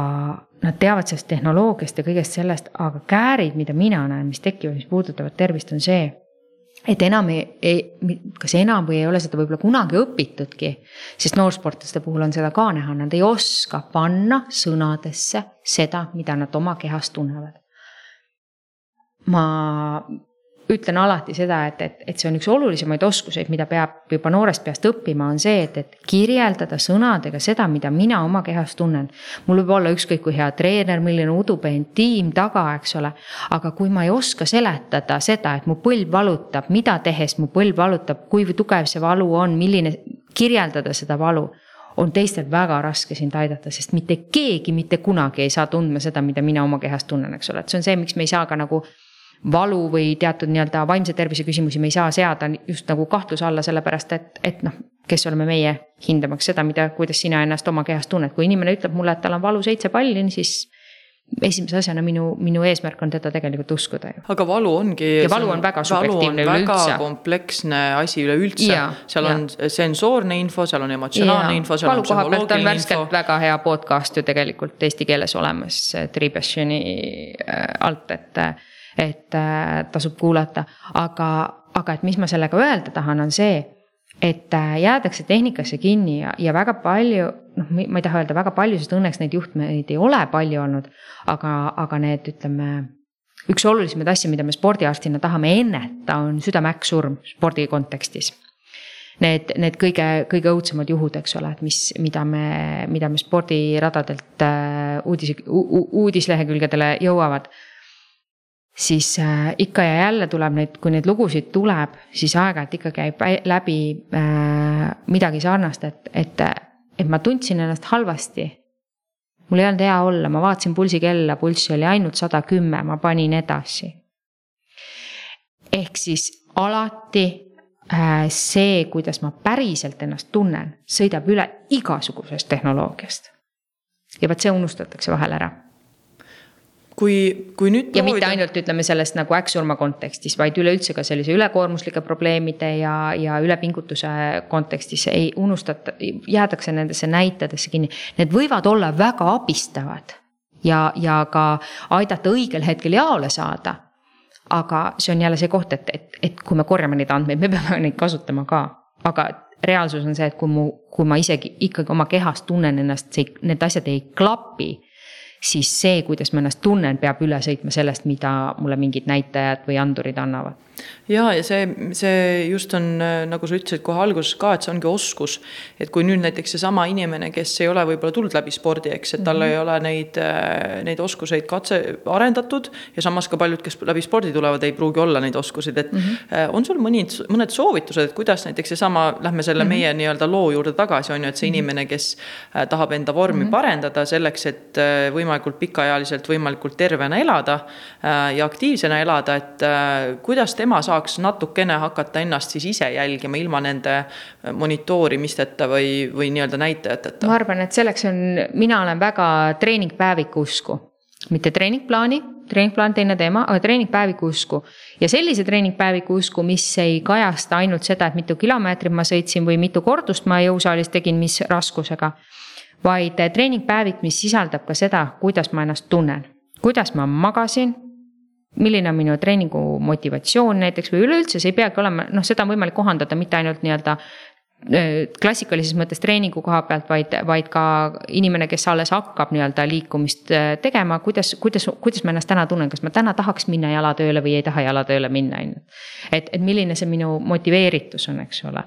nad teavad sellest tehnoloogiast ja kõigest sellest, aga käärid, mida mina näen, mis tekivad, mis puudutavad tervist, on see, et enam ei, ei, kas enam või ei ole seda võib-olla kunagi õpitudki, sest noorsportlaste puhul on seda ka näha, nad ei oska panna sõnadesse seda, mida nad oma kehas tunnevad. ma ütlen alati seda, et, et, et see on üks olulisemaid oskuseid, mida peab juba noorest peast õppima, on see, et, et kirjeldada sõnadega seda, mida mina oma kehas tunnen. mul võib olla ükskõik kui hea treener, milline udupeen tiim taga, eks ole. aga kui ma ei oska seletada seda, et mu põlv valutab, mida tehes mu põlv valutab, kui tugev see valu on, milline, kirjeldada seda valu on teistel väga raske sind aidata, sest mitte keegi mitte kunagi ei saa tundma seda, mida mina oma kehas tunnen, eks ole, et see on see, miks me ei saa ka nagu valu või teatud nii-öelda vaimse tervise küsimusi me ei saa seada just nagu kahtluse alla, sellepärast et, et noh, kes oleme meie hindamaks seda, mida, kuidas sina ennast oma kehas tunned, kui inimene ütleb mulle, et tal on valu seitse palli, siis esimese asjana minu, minu eesmärk on teda tegelikult uskuda ju. aga valu ongi. ja valu on väga subjektiivne üleüldse. kompleksne asi üleüldse, seal ja. on sensoorne info, seal on emotsionaalne ja. info, seal valu on psühholoogiline info. väga hea podcast ju tegelikult eesti keeles olemas Tribeshini äh, alt, et et äh, tasub kuulata, aga, aga et mis ma sellega öelda tahan, on see, et äh, jäädakse tehnikasse kinni ja, ja väga palju, noh, ma ei taha öelda väga palju, sest õnneks neid juhtmeid ei ole palju olnud, aga, aga need, ütleme üks olulisemaid asju, mida me spordiarstina tahame enneta, on südame-äkksurm spordi kontekstis. Need, need kõige, kõige õudsemad juhud, eks ole, et mis, mida me, mida me spordiradadelt äh, uudis, uudislehekülgedele jõuavad siis äh, ikka ja jälle tuleb neid, kui neid lugusid tuleb, siis aeg-ajalt ikka käib läbi äh, midagi sarnast, et, et, et ma tundsin ennast halvasti. mul ei olnud hea olla, ma vaatasin pulsikella, pulss oli ainult sada kümme, ma panin edasi. ehk siis alati äh, see, kuidas ma päriselt ennast tunnen, sõidab üle igasugusest tehnoloogiast. ja vot see unustatakse vahel ära kui, kui nüüd. ja proovida... mitte ainult ütleme sellest nagu äkksurma kontekstis, vaid üleüldse ka sellise ülekoormuslike probleemide ja, ja ülepingutuse kontekstis ei unustata, jäädakse nendesse näitedesse kinni. Need võivad olla väga abistavad ja, ja ka aidata õigel hetkel jaole saada. aga see on jälle see koht, et, et, et kui me korjame neid andmeid, me peame neid kasutama ka, aga reaalsus on see, et kui mu, kui ma isegi ikkagi oma kehas tunnen ennast, see, need asjad ei klapi siis see, kuidas ma ennast tunnen, peab üle sõitma sellest, mida mulle mingid näitajad või andurid annavad ja, ja see, see just on nagu sa ütlesid kohe alguses ka, et see ongi oskus. et kui nüüd näiteks seesama inimene, kes ei ole võib-olla tulnud läbi spordi, eks, et tal mm -hmm. ei ole neid, neid oskuseid katse arendatud. ja samas ka paljud, kes läbi spordi tulevad, ei pruugi olla neid oskuseid, et mm -hmm. on sul mõni, mõned soovitused, et kuidas näiteks seesama, lähme selle mm -hmm. meie nii-öelda loo juurde tagasi, on ju, et see -hmm. inimene, kes äh, tahab enda vormi mm -hmm. parendada selleks, et äh, võimalikult pikaealiselt, võimalikult tervena elada ja aktiivsena elada, et kuidas tema tema saaks natukene hakata ennast siis ise jälgima ilma nende monitoorimisteta või, või nii-öelda näitajateta? ma arvan, et selleks on, mina olen väga treeningpäeviku usku, mitte treeningplaani treeningplaan teine teema, aga treeningpäeviku usku. ja sellise treeningpäeviku usku, mis ei kajasta ainult seda, et mitu kilomeetrit ma sõitsin või mitu kordust ma jõusaalis tegin, mis raskusega. vaid treeningpäevik, mis sisaldab ka seda, kuidas ma ennast tunnen, kuidas ma magasin milline on minu treeningu motivatsioon näiteks või üleüldse, see ei peagi olema, noh, seda on võimalik kohandada mitte ainult nii-öelda klassikalises mõttes treeningu koha pealt, vaid, vaid ka inimene, kes alles hakkab nii-öelda liikumist tegema, kuidas, kuidas, kuidas ma ennast täna tunnen, kas ma täna tahaks minna jalatööle või ei taha jalatööle minna, on ju. et, et milline see minu motiveeritus on, eks ole.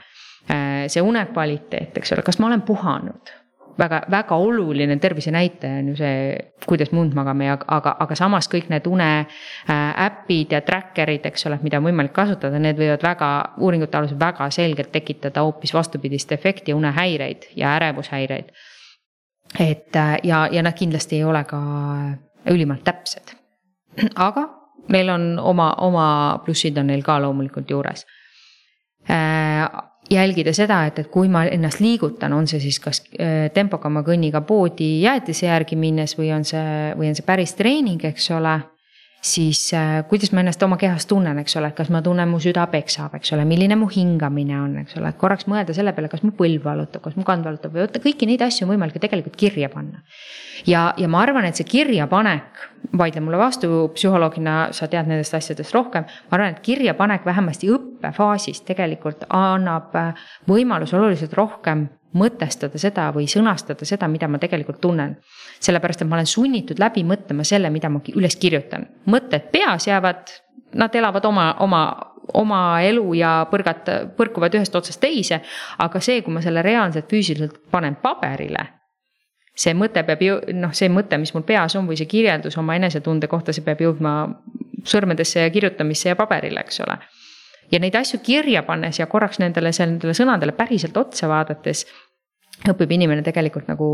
see une kvaliteet, eks ole, kas ma olen puhanud väga, väga oluline tervisenäitaja on ju see, kuidas me und magame ja, aga, aga samas kõik need une äh, ja tracker'id, eks ole, mida on võimalik kasutada, need võivad väga, uuringute alusel väga selgelt tekitada hoopis vastupidist efekti, unehäireid ja ärevushäireid. et äh, ja, ja nad kindlasti ei ole ka ülimalt täpsed. aga neil on oma, oma plussid on neil ka loomulikult juures äh, jälgida seda, et, et kui ma ennast liigutan, on see siis kas äh, tempokama kõnniga poodi jäätise järgi minnes või on see, või on see päris treening, eks ole siis äh, kuidas ma ennast oma kehas tunnen, eks ole, kas ma tunnen, mu süda peksab, eks ole, milline mu hingamine on, eks ole, et korraks mõelda selle peale, kas mu põlv valutab, kas mu kand valutab või vot kõiki neid asju on võimalik ju tegelikult kirja panna. ja, ja ma arvan, et see kirjapanek, vaidle mulle vastu, psühholoogina sa tead nendest asjadest rohkem. ma arvan, et kirjapanek vähemasti õppefaasis tegelikult annab äh, võimaluse oluliselt rohkem mõtestada seda või sõnastada seda, mida ma tegelikult tunnen. Sellepärast, et ma olen sunnitud läbi mõtlema selle, mida ma üles kirjutan. mõtted peas jäävad, nad elavad oma, oma, oma elu ja põrgat-, põrkuvad ühest otsast teise. aga see, kui ma selle reaalselt füüsiliselt panen paberile see mõte peab ju, noh, see mõte, mis mul peas on või see kirjeldus oma enesetunde kohta, see peab jõudma sõrmedesse ja kirjutamisse ja paberile, eks ole. ja neid asju kirja pannes ja korraks nendele, nendele sõnadele päriselt otsa vaadates õpib inimene tegelikult nagu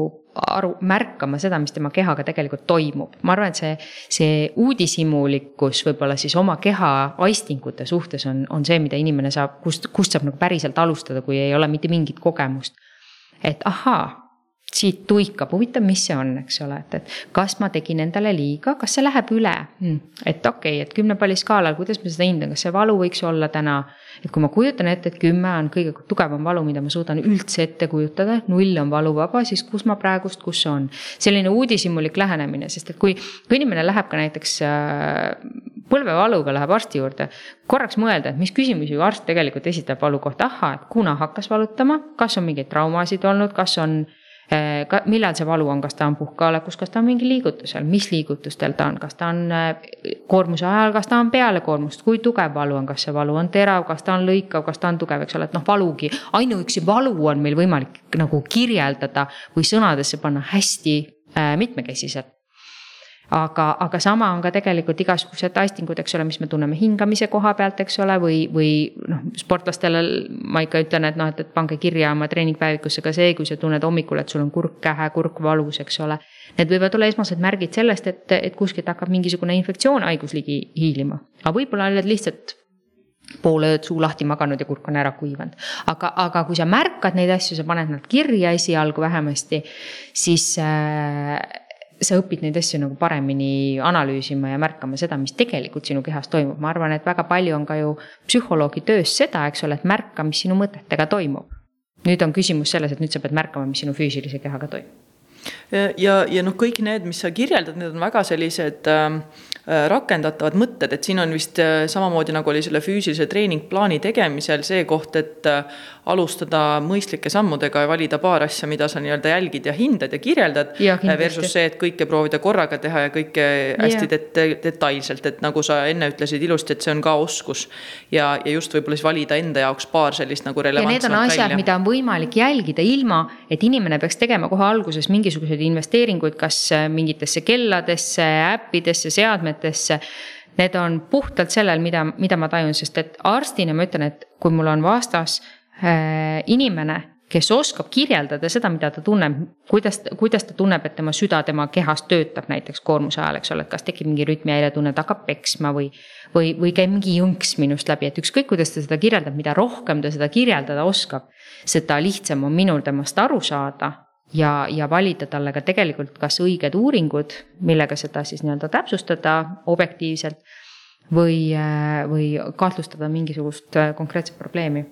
aru, märkama seda, mis tema kehaga tegelikult toimub. ma arvan, et see, see uudishimulikkus võib-olla siis oma keha aistingute suhtes on, on see, mida inimene saab, kust, kust saab nagu päriselt alustada, kui ei ole mitte mingit kogemust. et ahaa siit tuikab, huvitav, mis see on, eks ole, et, et kas ma tegin endale liiga, kas see läheb üle hmm.? et okei okay,, et kümne palli skaalal, kuidas ma seda hindan, kas see valu võiks olla täna. et kui ma kujutan ette, et kümme on kõige tugevam valu, mida ma suudan üldse ette kujutada, null on valuvaba, siis kus ma praegust, kus on. selline uudishimulik lähenemine, sest et kui, kui inimene läheb ka näiteks äh, põlvevaluga, läheb arsti juurde. korraks mõelda, et mis küsimusi arst tegelikult esitab valu kohta, ahhaa, et kuna hakkas valutama, kas on mingeid traumasid olnud, kas on ka, millal see valu on, kas ta on puhkeolekus, kas ta on mingil liigutusel, mis liigutustel ta on, kas ta on äh, koormuse ajal, kas ta on peale koormust, kui tugev valu on, kas see valu on terav, kas ta on lõikav, kas ta on tugev, eks ole, et noh, valugi, ainuüksi valu on meil võimalik nagu kirjeldada või sõnadesse panna hästi äh, mitmekesiselt aga, aga sama on ka tegelikult igasugused aistingud, eks ole, mis me tunneme hingamise koha pealt, eks ole, või, või noh, sportlastele ma ikka ütlen, et noh, et, et pange kirja oma treeningpäevikusse ka see, kui sa tunned hommikul, et sul on kurk kähe, kurk valus, eks ole. Need võivad olla esmased märgid sellest, et, et kuskilt hakkab mingisugune infektsioon, haigus ligi hiilima, aga võib-olla oled lihtsalt pool ööd suu lahti maganud ja kurk on ära kuivanud. aga, aga kui sa märkad neid asju, sa paned nad kirja esialgu vähemasti, siis äh, sa õpid neid asju nagu paremini analüüsima ja märkama seda, mis tegelikult sinu kehas toimub, ma arvan, et väga palju on ka ju psühholoogi töös seda, eks ole, et märka, mis sinu mõtetega toimub. nüüd on küsimus selles, et nüüd sa pead märkama, mis sinu füüsilise kehaga toimub ja, ja noh, kõik need, mis sa kirjeldad, need on väga sellised äh, rakendatavad mõtted, et siin on vist samamoodi nagu oli selle füüsilise treeningplaani tegemisel see koht, et alustada mõistlike sammudega ja valida paar asja, mida sa nii-öelda jälgid ja hindad ja kirjeldad. Versus see, et kõike proovida korraga teha ja kõike hästi det detailselt, et nagu sa enne ütlesid ilusti, et see on ka oskus. ja, ja just võib-olla siis valida enda jaoks paar sellist nagu relevantsemat välja. Need on asjad, mida on võimalik jälgida ilma, et inimene peaks tegema kohe alguses mingisuguseid investeeringuid, kas mingitesse kelladesse, äppidesse, seadmetesse need on puhtalt sellel, mida, mida ma tajun, sest et arstina ma ütlen, et kui mul on vastas Äh, inimene, kes oskab kirjeldada seda, mida ta tunneb, kuidas, kuidas ta tunneb, et tema süda tema kehas töötab näiteks koormuse ajal, eks ole, et kas tekib mingi rütmihäiretunne, ta hakkab peksma või. või, või käib mingi jõnks minust läbi, et ükskõik, kuidas ta seda kirjeldab, mida rohkem ta seda kirjeldada oskab, seda lihtsam on minul temast aru saada ja, ja valida talle ka tegelikult kas õiged uuringud, millega seda siis nii-öelda täpsustada objektiivselt. või, äh, või kahtlustada mingisugust äh, konkreetset probleemi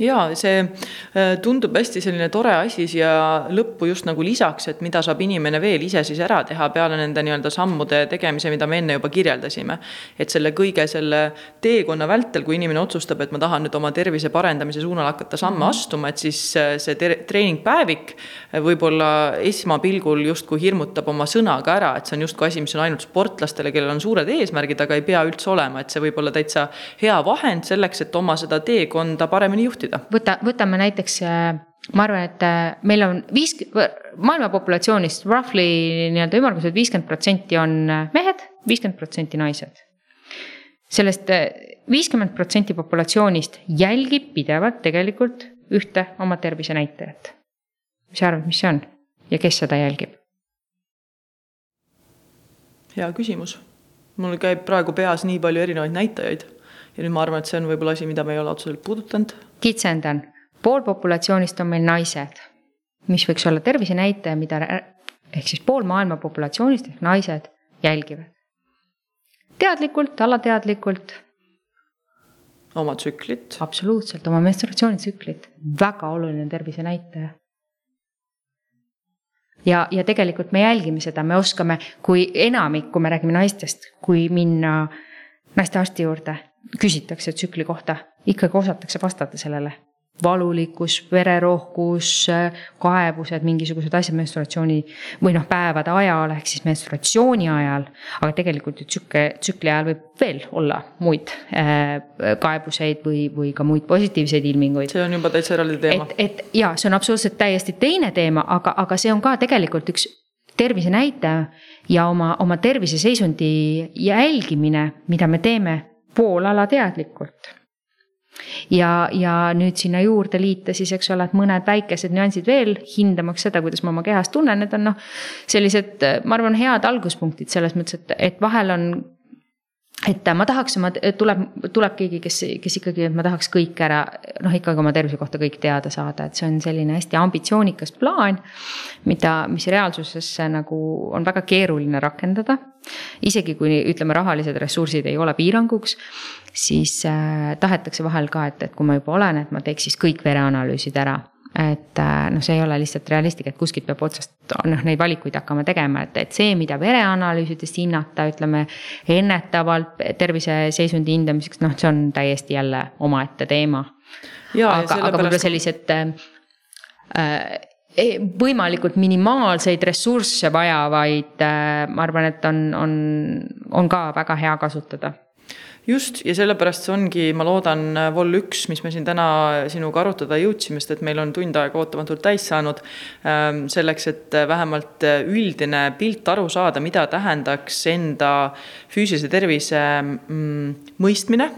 ja see äh, tundub hästi selline tore asi siia lõppu just nagu lisaks, et mida saab inimene veel ise siis ära teha peale nende nii-öelda sammude tegemise, mida me enne juba kirjeldasime. et selle kõige selle teekonna vältel, kui inimene otsustab, et ma tahan nüüd oma tervise parendamise suunal hakata samme mhm. astuma, et siis äh, see treeningpäevik äh, võib-olla esmapilgul justkui hirmutab oma sõnaga ära, et see on justkui asi, mis on ainult sportlastele, kellel on suured eesmärgid, aga ei pea üldse olema, et see võib olla täitsa hea vahend selleks, et oma seda teekonda paremini juhtida juhtida. võta, võtame näiteks, äh, ma arvan, et äh, meil on viis, maailma populatsioonist roughly nii-öelda ümmarguselt viiskümmend protsenti on äh, mehed, viiskümmend protsenti naised. sellest viiskümmend protsenti populatsioonist jälgib pidevalt tegelikult ühte oma tervisenäitajat. mis sa arvad, mis see on ja kes seda jälgib? hea küsimus. mul käib praegu peas nii palju erinevaid näitajaid ja nüüd ma arvan, et see on võib-olla asi, mida me ei ole otseselt puudutanud. Kitsendan, pool populatsioonist on meil naised, mis võiks olla tervisenäitaja, mida ehk siis pool maailma populatsioonist ehk naised jälgivad. teadlikult, alateadlikult. oma tsüklit. absoluutselt, oma menstruatsioonitsüklit, väga oluline tervisenäitaja ja, ja tegelikult me jälgime seda, me oskame, kui enamik, kui me räägime naistest, kui minna naistearsti juurde küsitakse tsükli kohta, ikkagi osatakse vastata sellele. valulikkus, vererohkus, kaebused, mingisugused asjad menstruatsiooni või noh, päevade ajal ehk siis menstruatsiooni ajal. aga tegelikult ju tsükli, tsükli ajal võib veel olla muid äh, kaebuseid või, või ka muid positiivseid ilminguid. see on juba täitsa eraldi teema. et, et ja see on absoluutselt täiesti teine teema, aga, aga see on ka tegelikult üks tervisenäitaja ja oma, oma terviseseisundi jälgimine, mida me teeme poolalateadlikult. Ja, ja nüüd sinna juurde liita siis, eks ole, et mõned väikesed nüansid veel, hindamaks seda, kuidas ma oma kehas tunnen, need on noh. sellised, ma arvan, head alguspunktid selles mõttes, et, et vahel on et ma tahaks, ma, tuleb, tuleb keegi, kes, kes ikkagi, et ma tahaks kõik ära, noh, ikkagi oma tervise kohta kõik teada saada, et see on selline hästi ambitsioonikas plaan. mida, mis reaalsuses nagu on väga keeruline rakendada. isegi kui ütleme, rahalised ressursid ei ole piiranguks, siis äh, tahetakse vahel ka, et, et kui ma juba olen, et ma teeks siis kõik vereanalüüsid ära et äh, noh, see ei ole lihtsalt realistlik, et kuskilt peab otsast noh, neid valikuid hakkama tegema, et, et see, mida vereanalüüsidest hinnata, ütleme. ennetavalt terviseseisundi hindamiseks, noh, see on täiesti jälle omaette teema. aga, aga võib-olla sellised äh, äh, võimalikult minimaalseid ressursse vajavaid äh,, ma arvan, et on, on, on ka väga hea kasutada just, ja sellepärast see ongi, ma loodan, vol üks, mis me siin täna sinuga arutada jõudsime, sest et meil on tund aega ootamatult täis saanud. Ähm, selleks, et vähemalt üldine pilt aru saada, mida tähendaks enda füüsilise tervise mm, mõistmine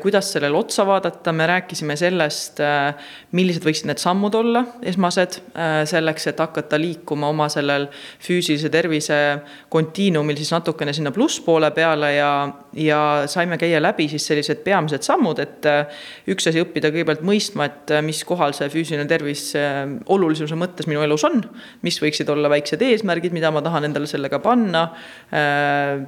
kuidas sellele otsa vaadata, me rääkisime sellest, äh, millised võiksid need sammud olla, esmased, äh, selleks, et hakata liikuma oma sellel füüsilise tervise kontiinumil siis natukene sinna plusspoole peale ja, ja saime käia läbi siis sellised peamised sammud, et üks asi õppida kõigepealt mõistma, et mis kohal see füüsiline tervis olulisuse mõttes minu elus on, mis võiksid olla väiksed eesmärgid, mida ma tahan endale sellega panna,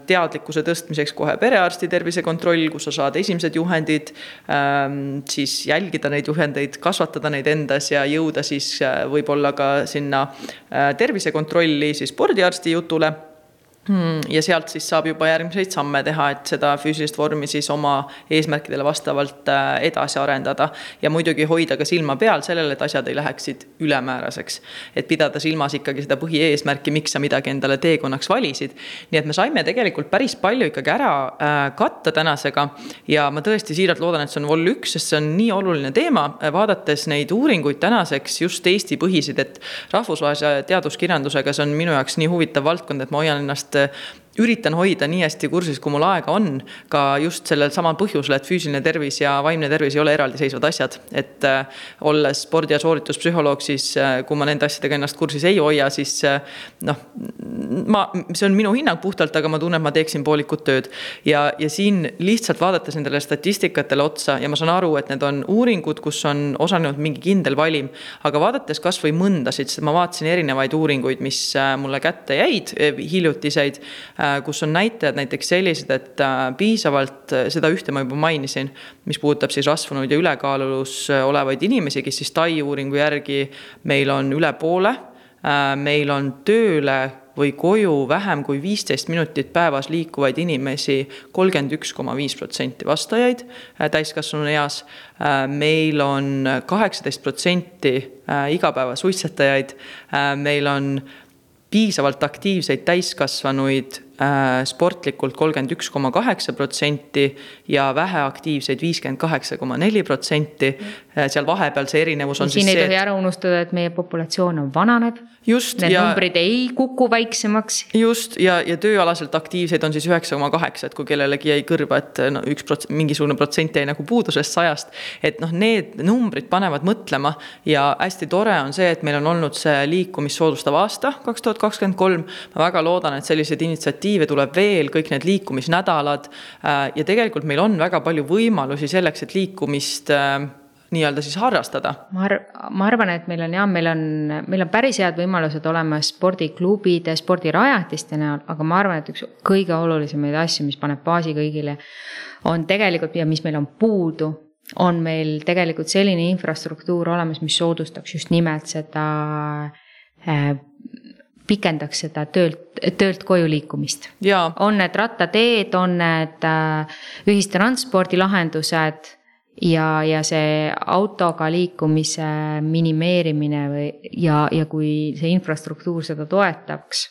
teadlikkuse tõstmiseks kohe perearsti tervisekontroll, kus sa saad esimesed juhendid, juhendid, ähm, siis jälgida neid juhendeid, kasvatada neid endas ja jõuda siis äh, võib-olla ka sinna äh, tervisekontrolli siis spordiarsti jutule ja sealt siis saab juba järgmiseid samme teha, et seda füüsilist vormi siis oma eesmärkidele vastavalt äh, edasi arendada. ja muidugi hoida ka silma peal sellele, et asjad ei läheksid ülemääraseks. et pidada silmas ikkagi seda põhieesmärki, miks sa midagi endale teekonnaks valisid. nii et me saime tegelikult päris palju ikkagi ära äh, katta tänasega. ja ma tõesti siiralt loodan, et see on vol üks, sest see on nii oluline teema, vaadates neid uuringuid tänaseks just Eesti-põhiseid, et rahvusvahelise teaduskirjandusega, see on minu jaoks nii huvitav valdkond, et ma hoian ennast et üritan hoida nii hästi kursis, kui mul aega on. ka just sellel samal põhjusel, et füüsiline tervis ja vaimne tervis ei ole eraldiseisvad asjad. et äh, olles spordi- ja soorituspsühholoog, siis äh, kui ma nende asjadega ennast kursis ei hoia, siis äh, noh, ma, see on minu hinnang puhtalt, aga ma tunnen, et ma teeksin poolikut tööd. ja, ja siin lihtsalt vaadates nendele statistikatele otsa ja ma saan aru, et need on uuringud, kus on osalenud mingi kindel valim. aga vaadates kasvõi mõndasid, sest ma vaatasin erinevaid uuringuid, mis mulle kätte jäid, hiljutiseid Äh, kus on näitajad näiteks sellised, et äh, piisavalt, äh, seda ühte ma juba mainisin, mis puudutab siis rasvunud ja ülekaalus olevaid inimesi, kes siis Tai uuringu järgi meil on üle poole. meil on tööle või koju vähem kui viisteist minutit päevas liikuvaid inimesi kolmkümmend üks koma viis protsenti vastajaid täiskasvanu eas. meil on kaheksateist protsenti igapäevasuitsetajaid, meil on piisavalt aktiivseid täiskasvanuid Äh, sportlikult kolmkümmend üks koma kaheksa protsenti ja väheaktiivseid viiskümmend kaheksa koma neli protsenti. Äh, seal vahepeal see erinevus on. siin ei tohi ära unustada, et meie populatsioon on vananeb. just. Need ja, numbrid ei kuku väiksemaks. just ja, ja tööalaselt aktiivseid on siis üheksa koma kaheksa, et kui kellelegi jäi kõrva, et no üks prots-, mingisugune protsent jäi nagu puudusest sajast. et noh, need numbrid panevad mõtlema ja hästi tore on see, et meil on olnud see liikumist soodustav aasta kaks tuhat kakskümmend kolm. ma väga loodan, et selliseid initsiatiive initsiatiive tuleb veel, kõik need liikumisnädalad. Äh, ja tegelikult meil on väga palju võimalusi selleks, et liikumist äh, nii-öelda siis harrastada. ma arv-, ma arvan, et meil on jah, meil on, meil on päris head võimalused olemas spordiklubide, spordirajatiste näol, aga ma arvan, et üks kõige olulisemaid asju, mis paneb baasi kõigile, on tegelikult ja mis meil on puudu, on meil tegelikult selline infrastruktuur olemas, mis soodustaks just nimelt seda äh, pikendaks seda töölt, töölt koju liikumist. on need rattateed, on need äh, ühistranspordilahendused ja, ja see autoga liikumise minimeerimine või, ja, ja kui see infrastruktuur seda toetaks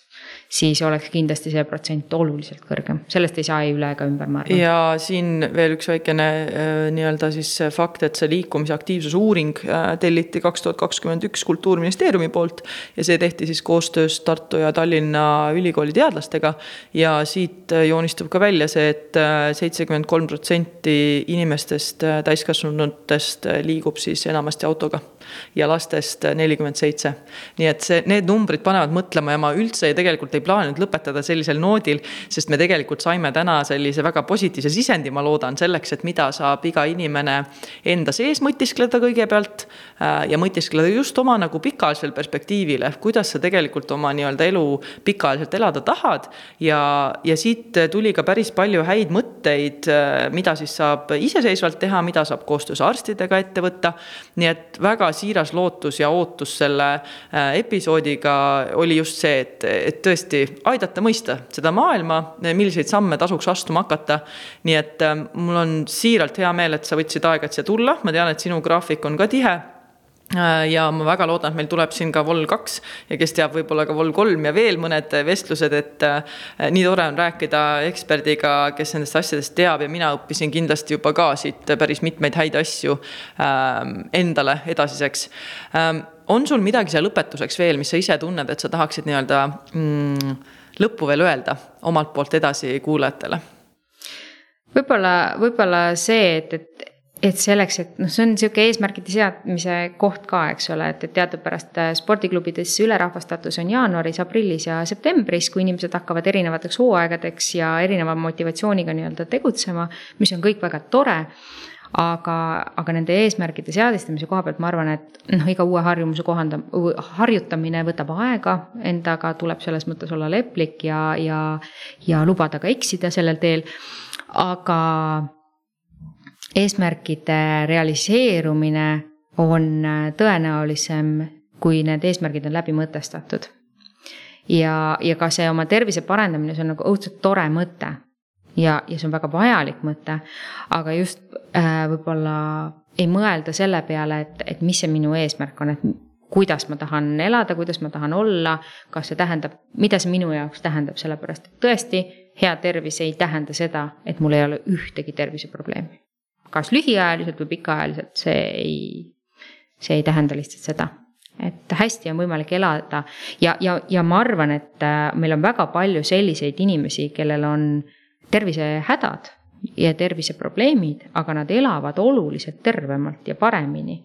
siis oleks kindlasti see protsent oluliselt kõrgem, sellest ei saa ei üle ega ümber, ma arvan. ja siin veel üks väikene äh, nii-öelda siis fakt, et see liikumise aktiivsuse uuring äh, telliti kaks tuhat kakskümmend üks Kultuuriministeeriumi poolt. ja see tehti siis koostöös Tartu ja Tallinna ülikooli teadlastega. ja siit joonistub ka välja see et, et seitsekümmend kolm protsenti inimestest, täiskasvanutest liigub siis enamasti autoga ja lastest nelikümmend seitse. nii et see, need numbrid panevad mõtlema ja ma üldse tegelikult ei plaaninud lõpetada sellisel noodil, sest me tegelikult saime täna sellise väga positiivse sisendi, ma loodan, selleks, et mida saab iga inimene enda sees mõtiskleda kõigepealt äh, ja mõtiskleda just oma nagu pikaajalisel perspektiivil, ehk kuidas sa tegelikult oma nii-öelda elu pikaajaliselt elada tahad. ja, ja siit tuli ka päris palju häid mõtteid, äh, mida siis saab iseseisvalt teha, mida saab koostöös arstidega ette võtta. nii et väga siiras lootus ja ootus selle äh, episoodiga oli just see, et, et tõesti aidata mõista seda maailma, milliseid samme tasuks astuma hakata. nii et äh, mul on siiralt hea meel, et sa võtsid aega, et siia tulla, ma tean, et sinu graafik on ka tihe ja ma väga loodan, et meil tuleb siin ka Vol kaks ja kes teab, võib-olla ka Vol kolm ja veel mõned vestlused, et äh, nii tore on rääkida eksperdiga, kes nendest asjadest teab ja mina õppisin kindlasti juba ka siit päris mitmeid häid asju ähm, endale edasiseks. Ähm, on sul midagi siia lõpetuseks veel, mis sa ise tunned, et sa tahaksid nii-öelda mm, lõppu veel öelda omalt poolt edasi kuulajatele? võib-olla, võib-olla see, et, et et selleks, et noh, see on sihuke eesmärkide seadmise koht ka, eks ole, et, et teadupärast äh, spordiklubides ülerahvastatus on jaanuaris, aprillis ja septembris, kui inimesed hakkavad erinevateks hooaegadeks ja erineva motivatsiooniga nii-öelda tegutsema, mis on kõik väga tore aga, aga nende eesmärkide seadistamise koha pealt ma arvan, et noh, iga uue harjumuse kohandam-, harjutamine võtab aega, endaga tuleb selles mõttes olla leplik ja, ja, ja lubada ka eksida sellel teel. aga eesmärkide realiseerumine on tõenäolisem, kui need eesmärgid on läbi mõtestatud. ja, ja ka see oma tervise parendamine, see on nagu õudselt tore mõte. ja, ja see on väga vajalik mõte, aga just äh, võib-olla ei mõelda selle peale, et, et mis see minu eesmärk on, et kuidas ma tahan elada, kuidas ma tahan olla, kas see tähendab, mida see minu jaoks tähendab, sellepärast et tõesti, hea tervis ei tähenda seda, et mul ei ole ühtegi terviseprobleemi. Kas lühiajaliselt või pikaajaliselt, see ei, see ei tähenda lihtsalt seda et hästi on võimalik elada ja, ja, ja ma arvan, et äh, meil on väga palju selliseid inimesi, kellel on tervisehädad ja terviseprobleemid, aga nad elavad oluliselt tervemalt ja paremini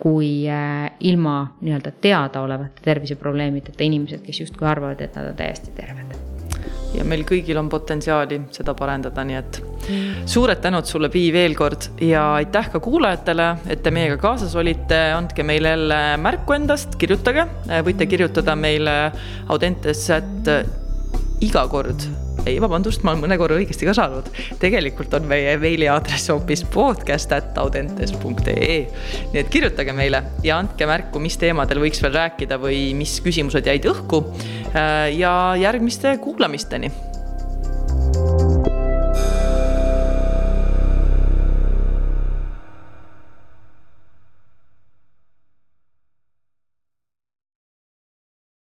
kui äh, ilma nii-öelda teadaolevate terviseprobleemideta inimesed, kes justkui arvavad, et nad on täiesti terved. Ja meil kõigil on potentsiaali seda parendada, nii et suured tänud sulle, Pii, veel kord. Ja aitäh ka kuulajatele, et te meiega kaasas olite, andke meile jälle märku endast, kirjutage, võite kirjutada meile Audentes, et iga kord ei, vabandust, ma olen mõne korra õigesti ka saanud. tegelikult on meie meiliaadress hoopis podcast.audentes.ee. nii et kirjutage meile ja andke märku, mis teemadel võiks veel rääkida või mis küsimused jäid õhku. ja järgmiste kuulamisteni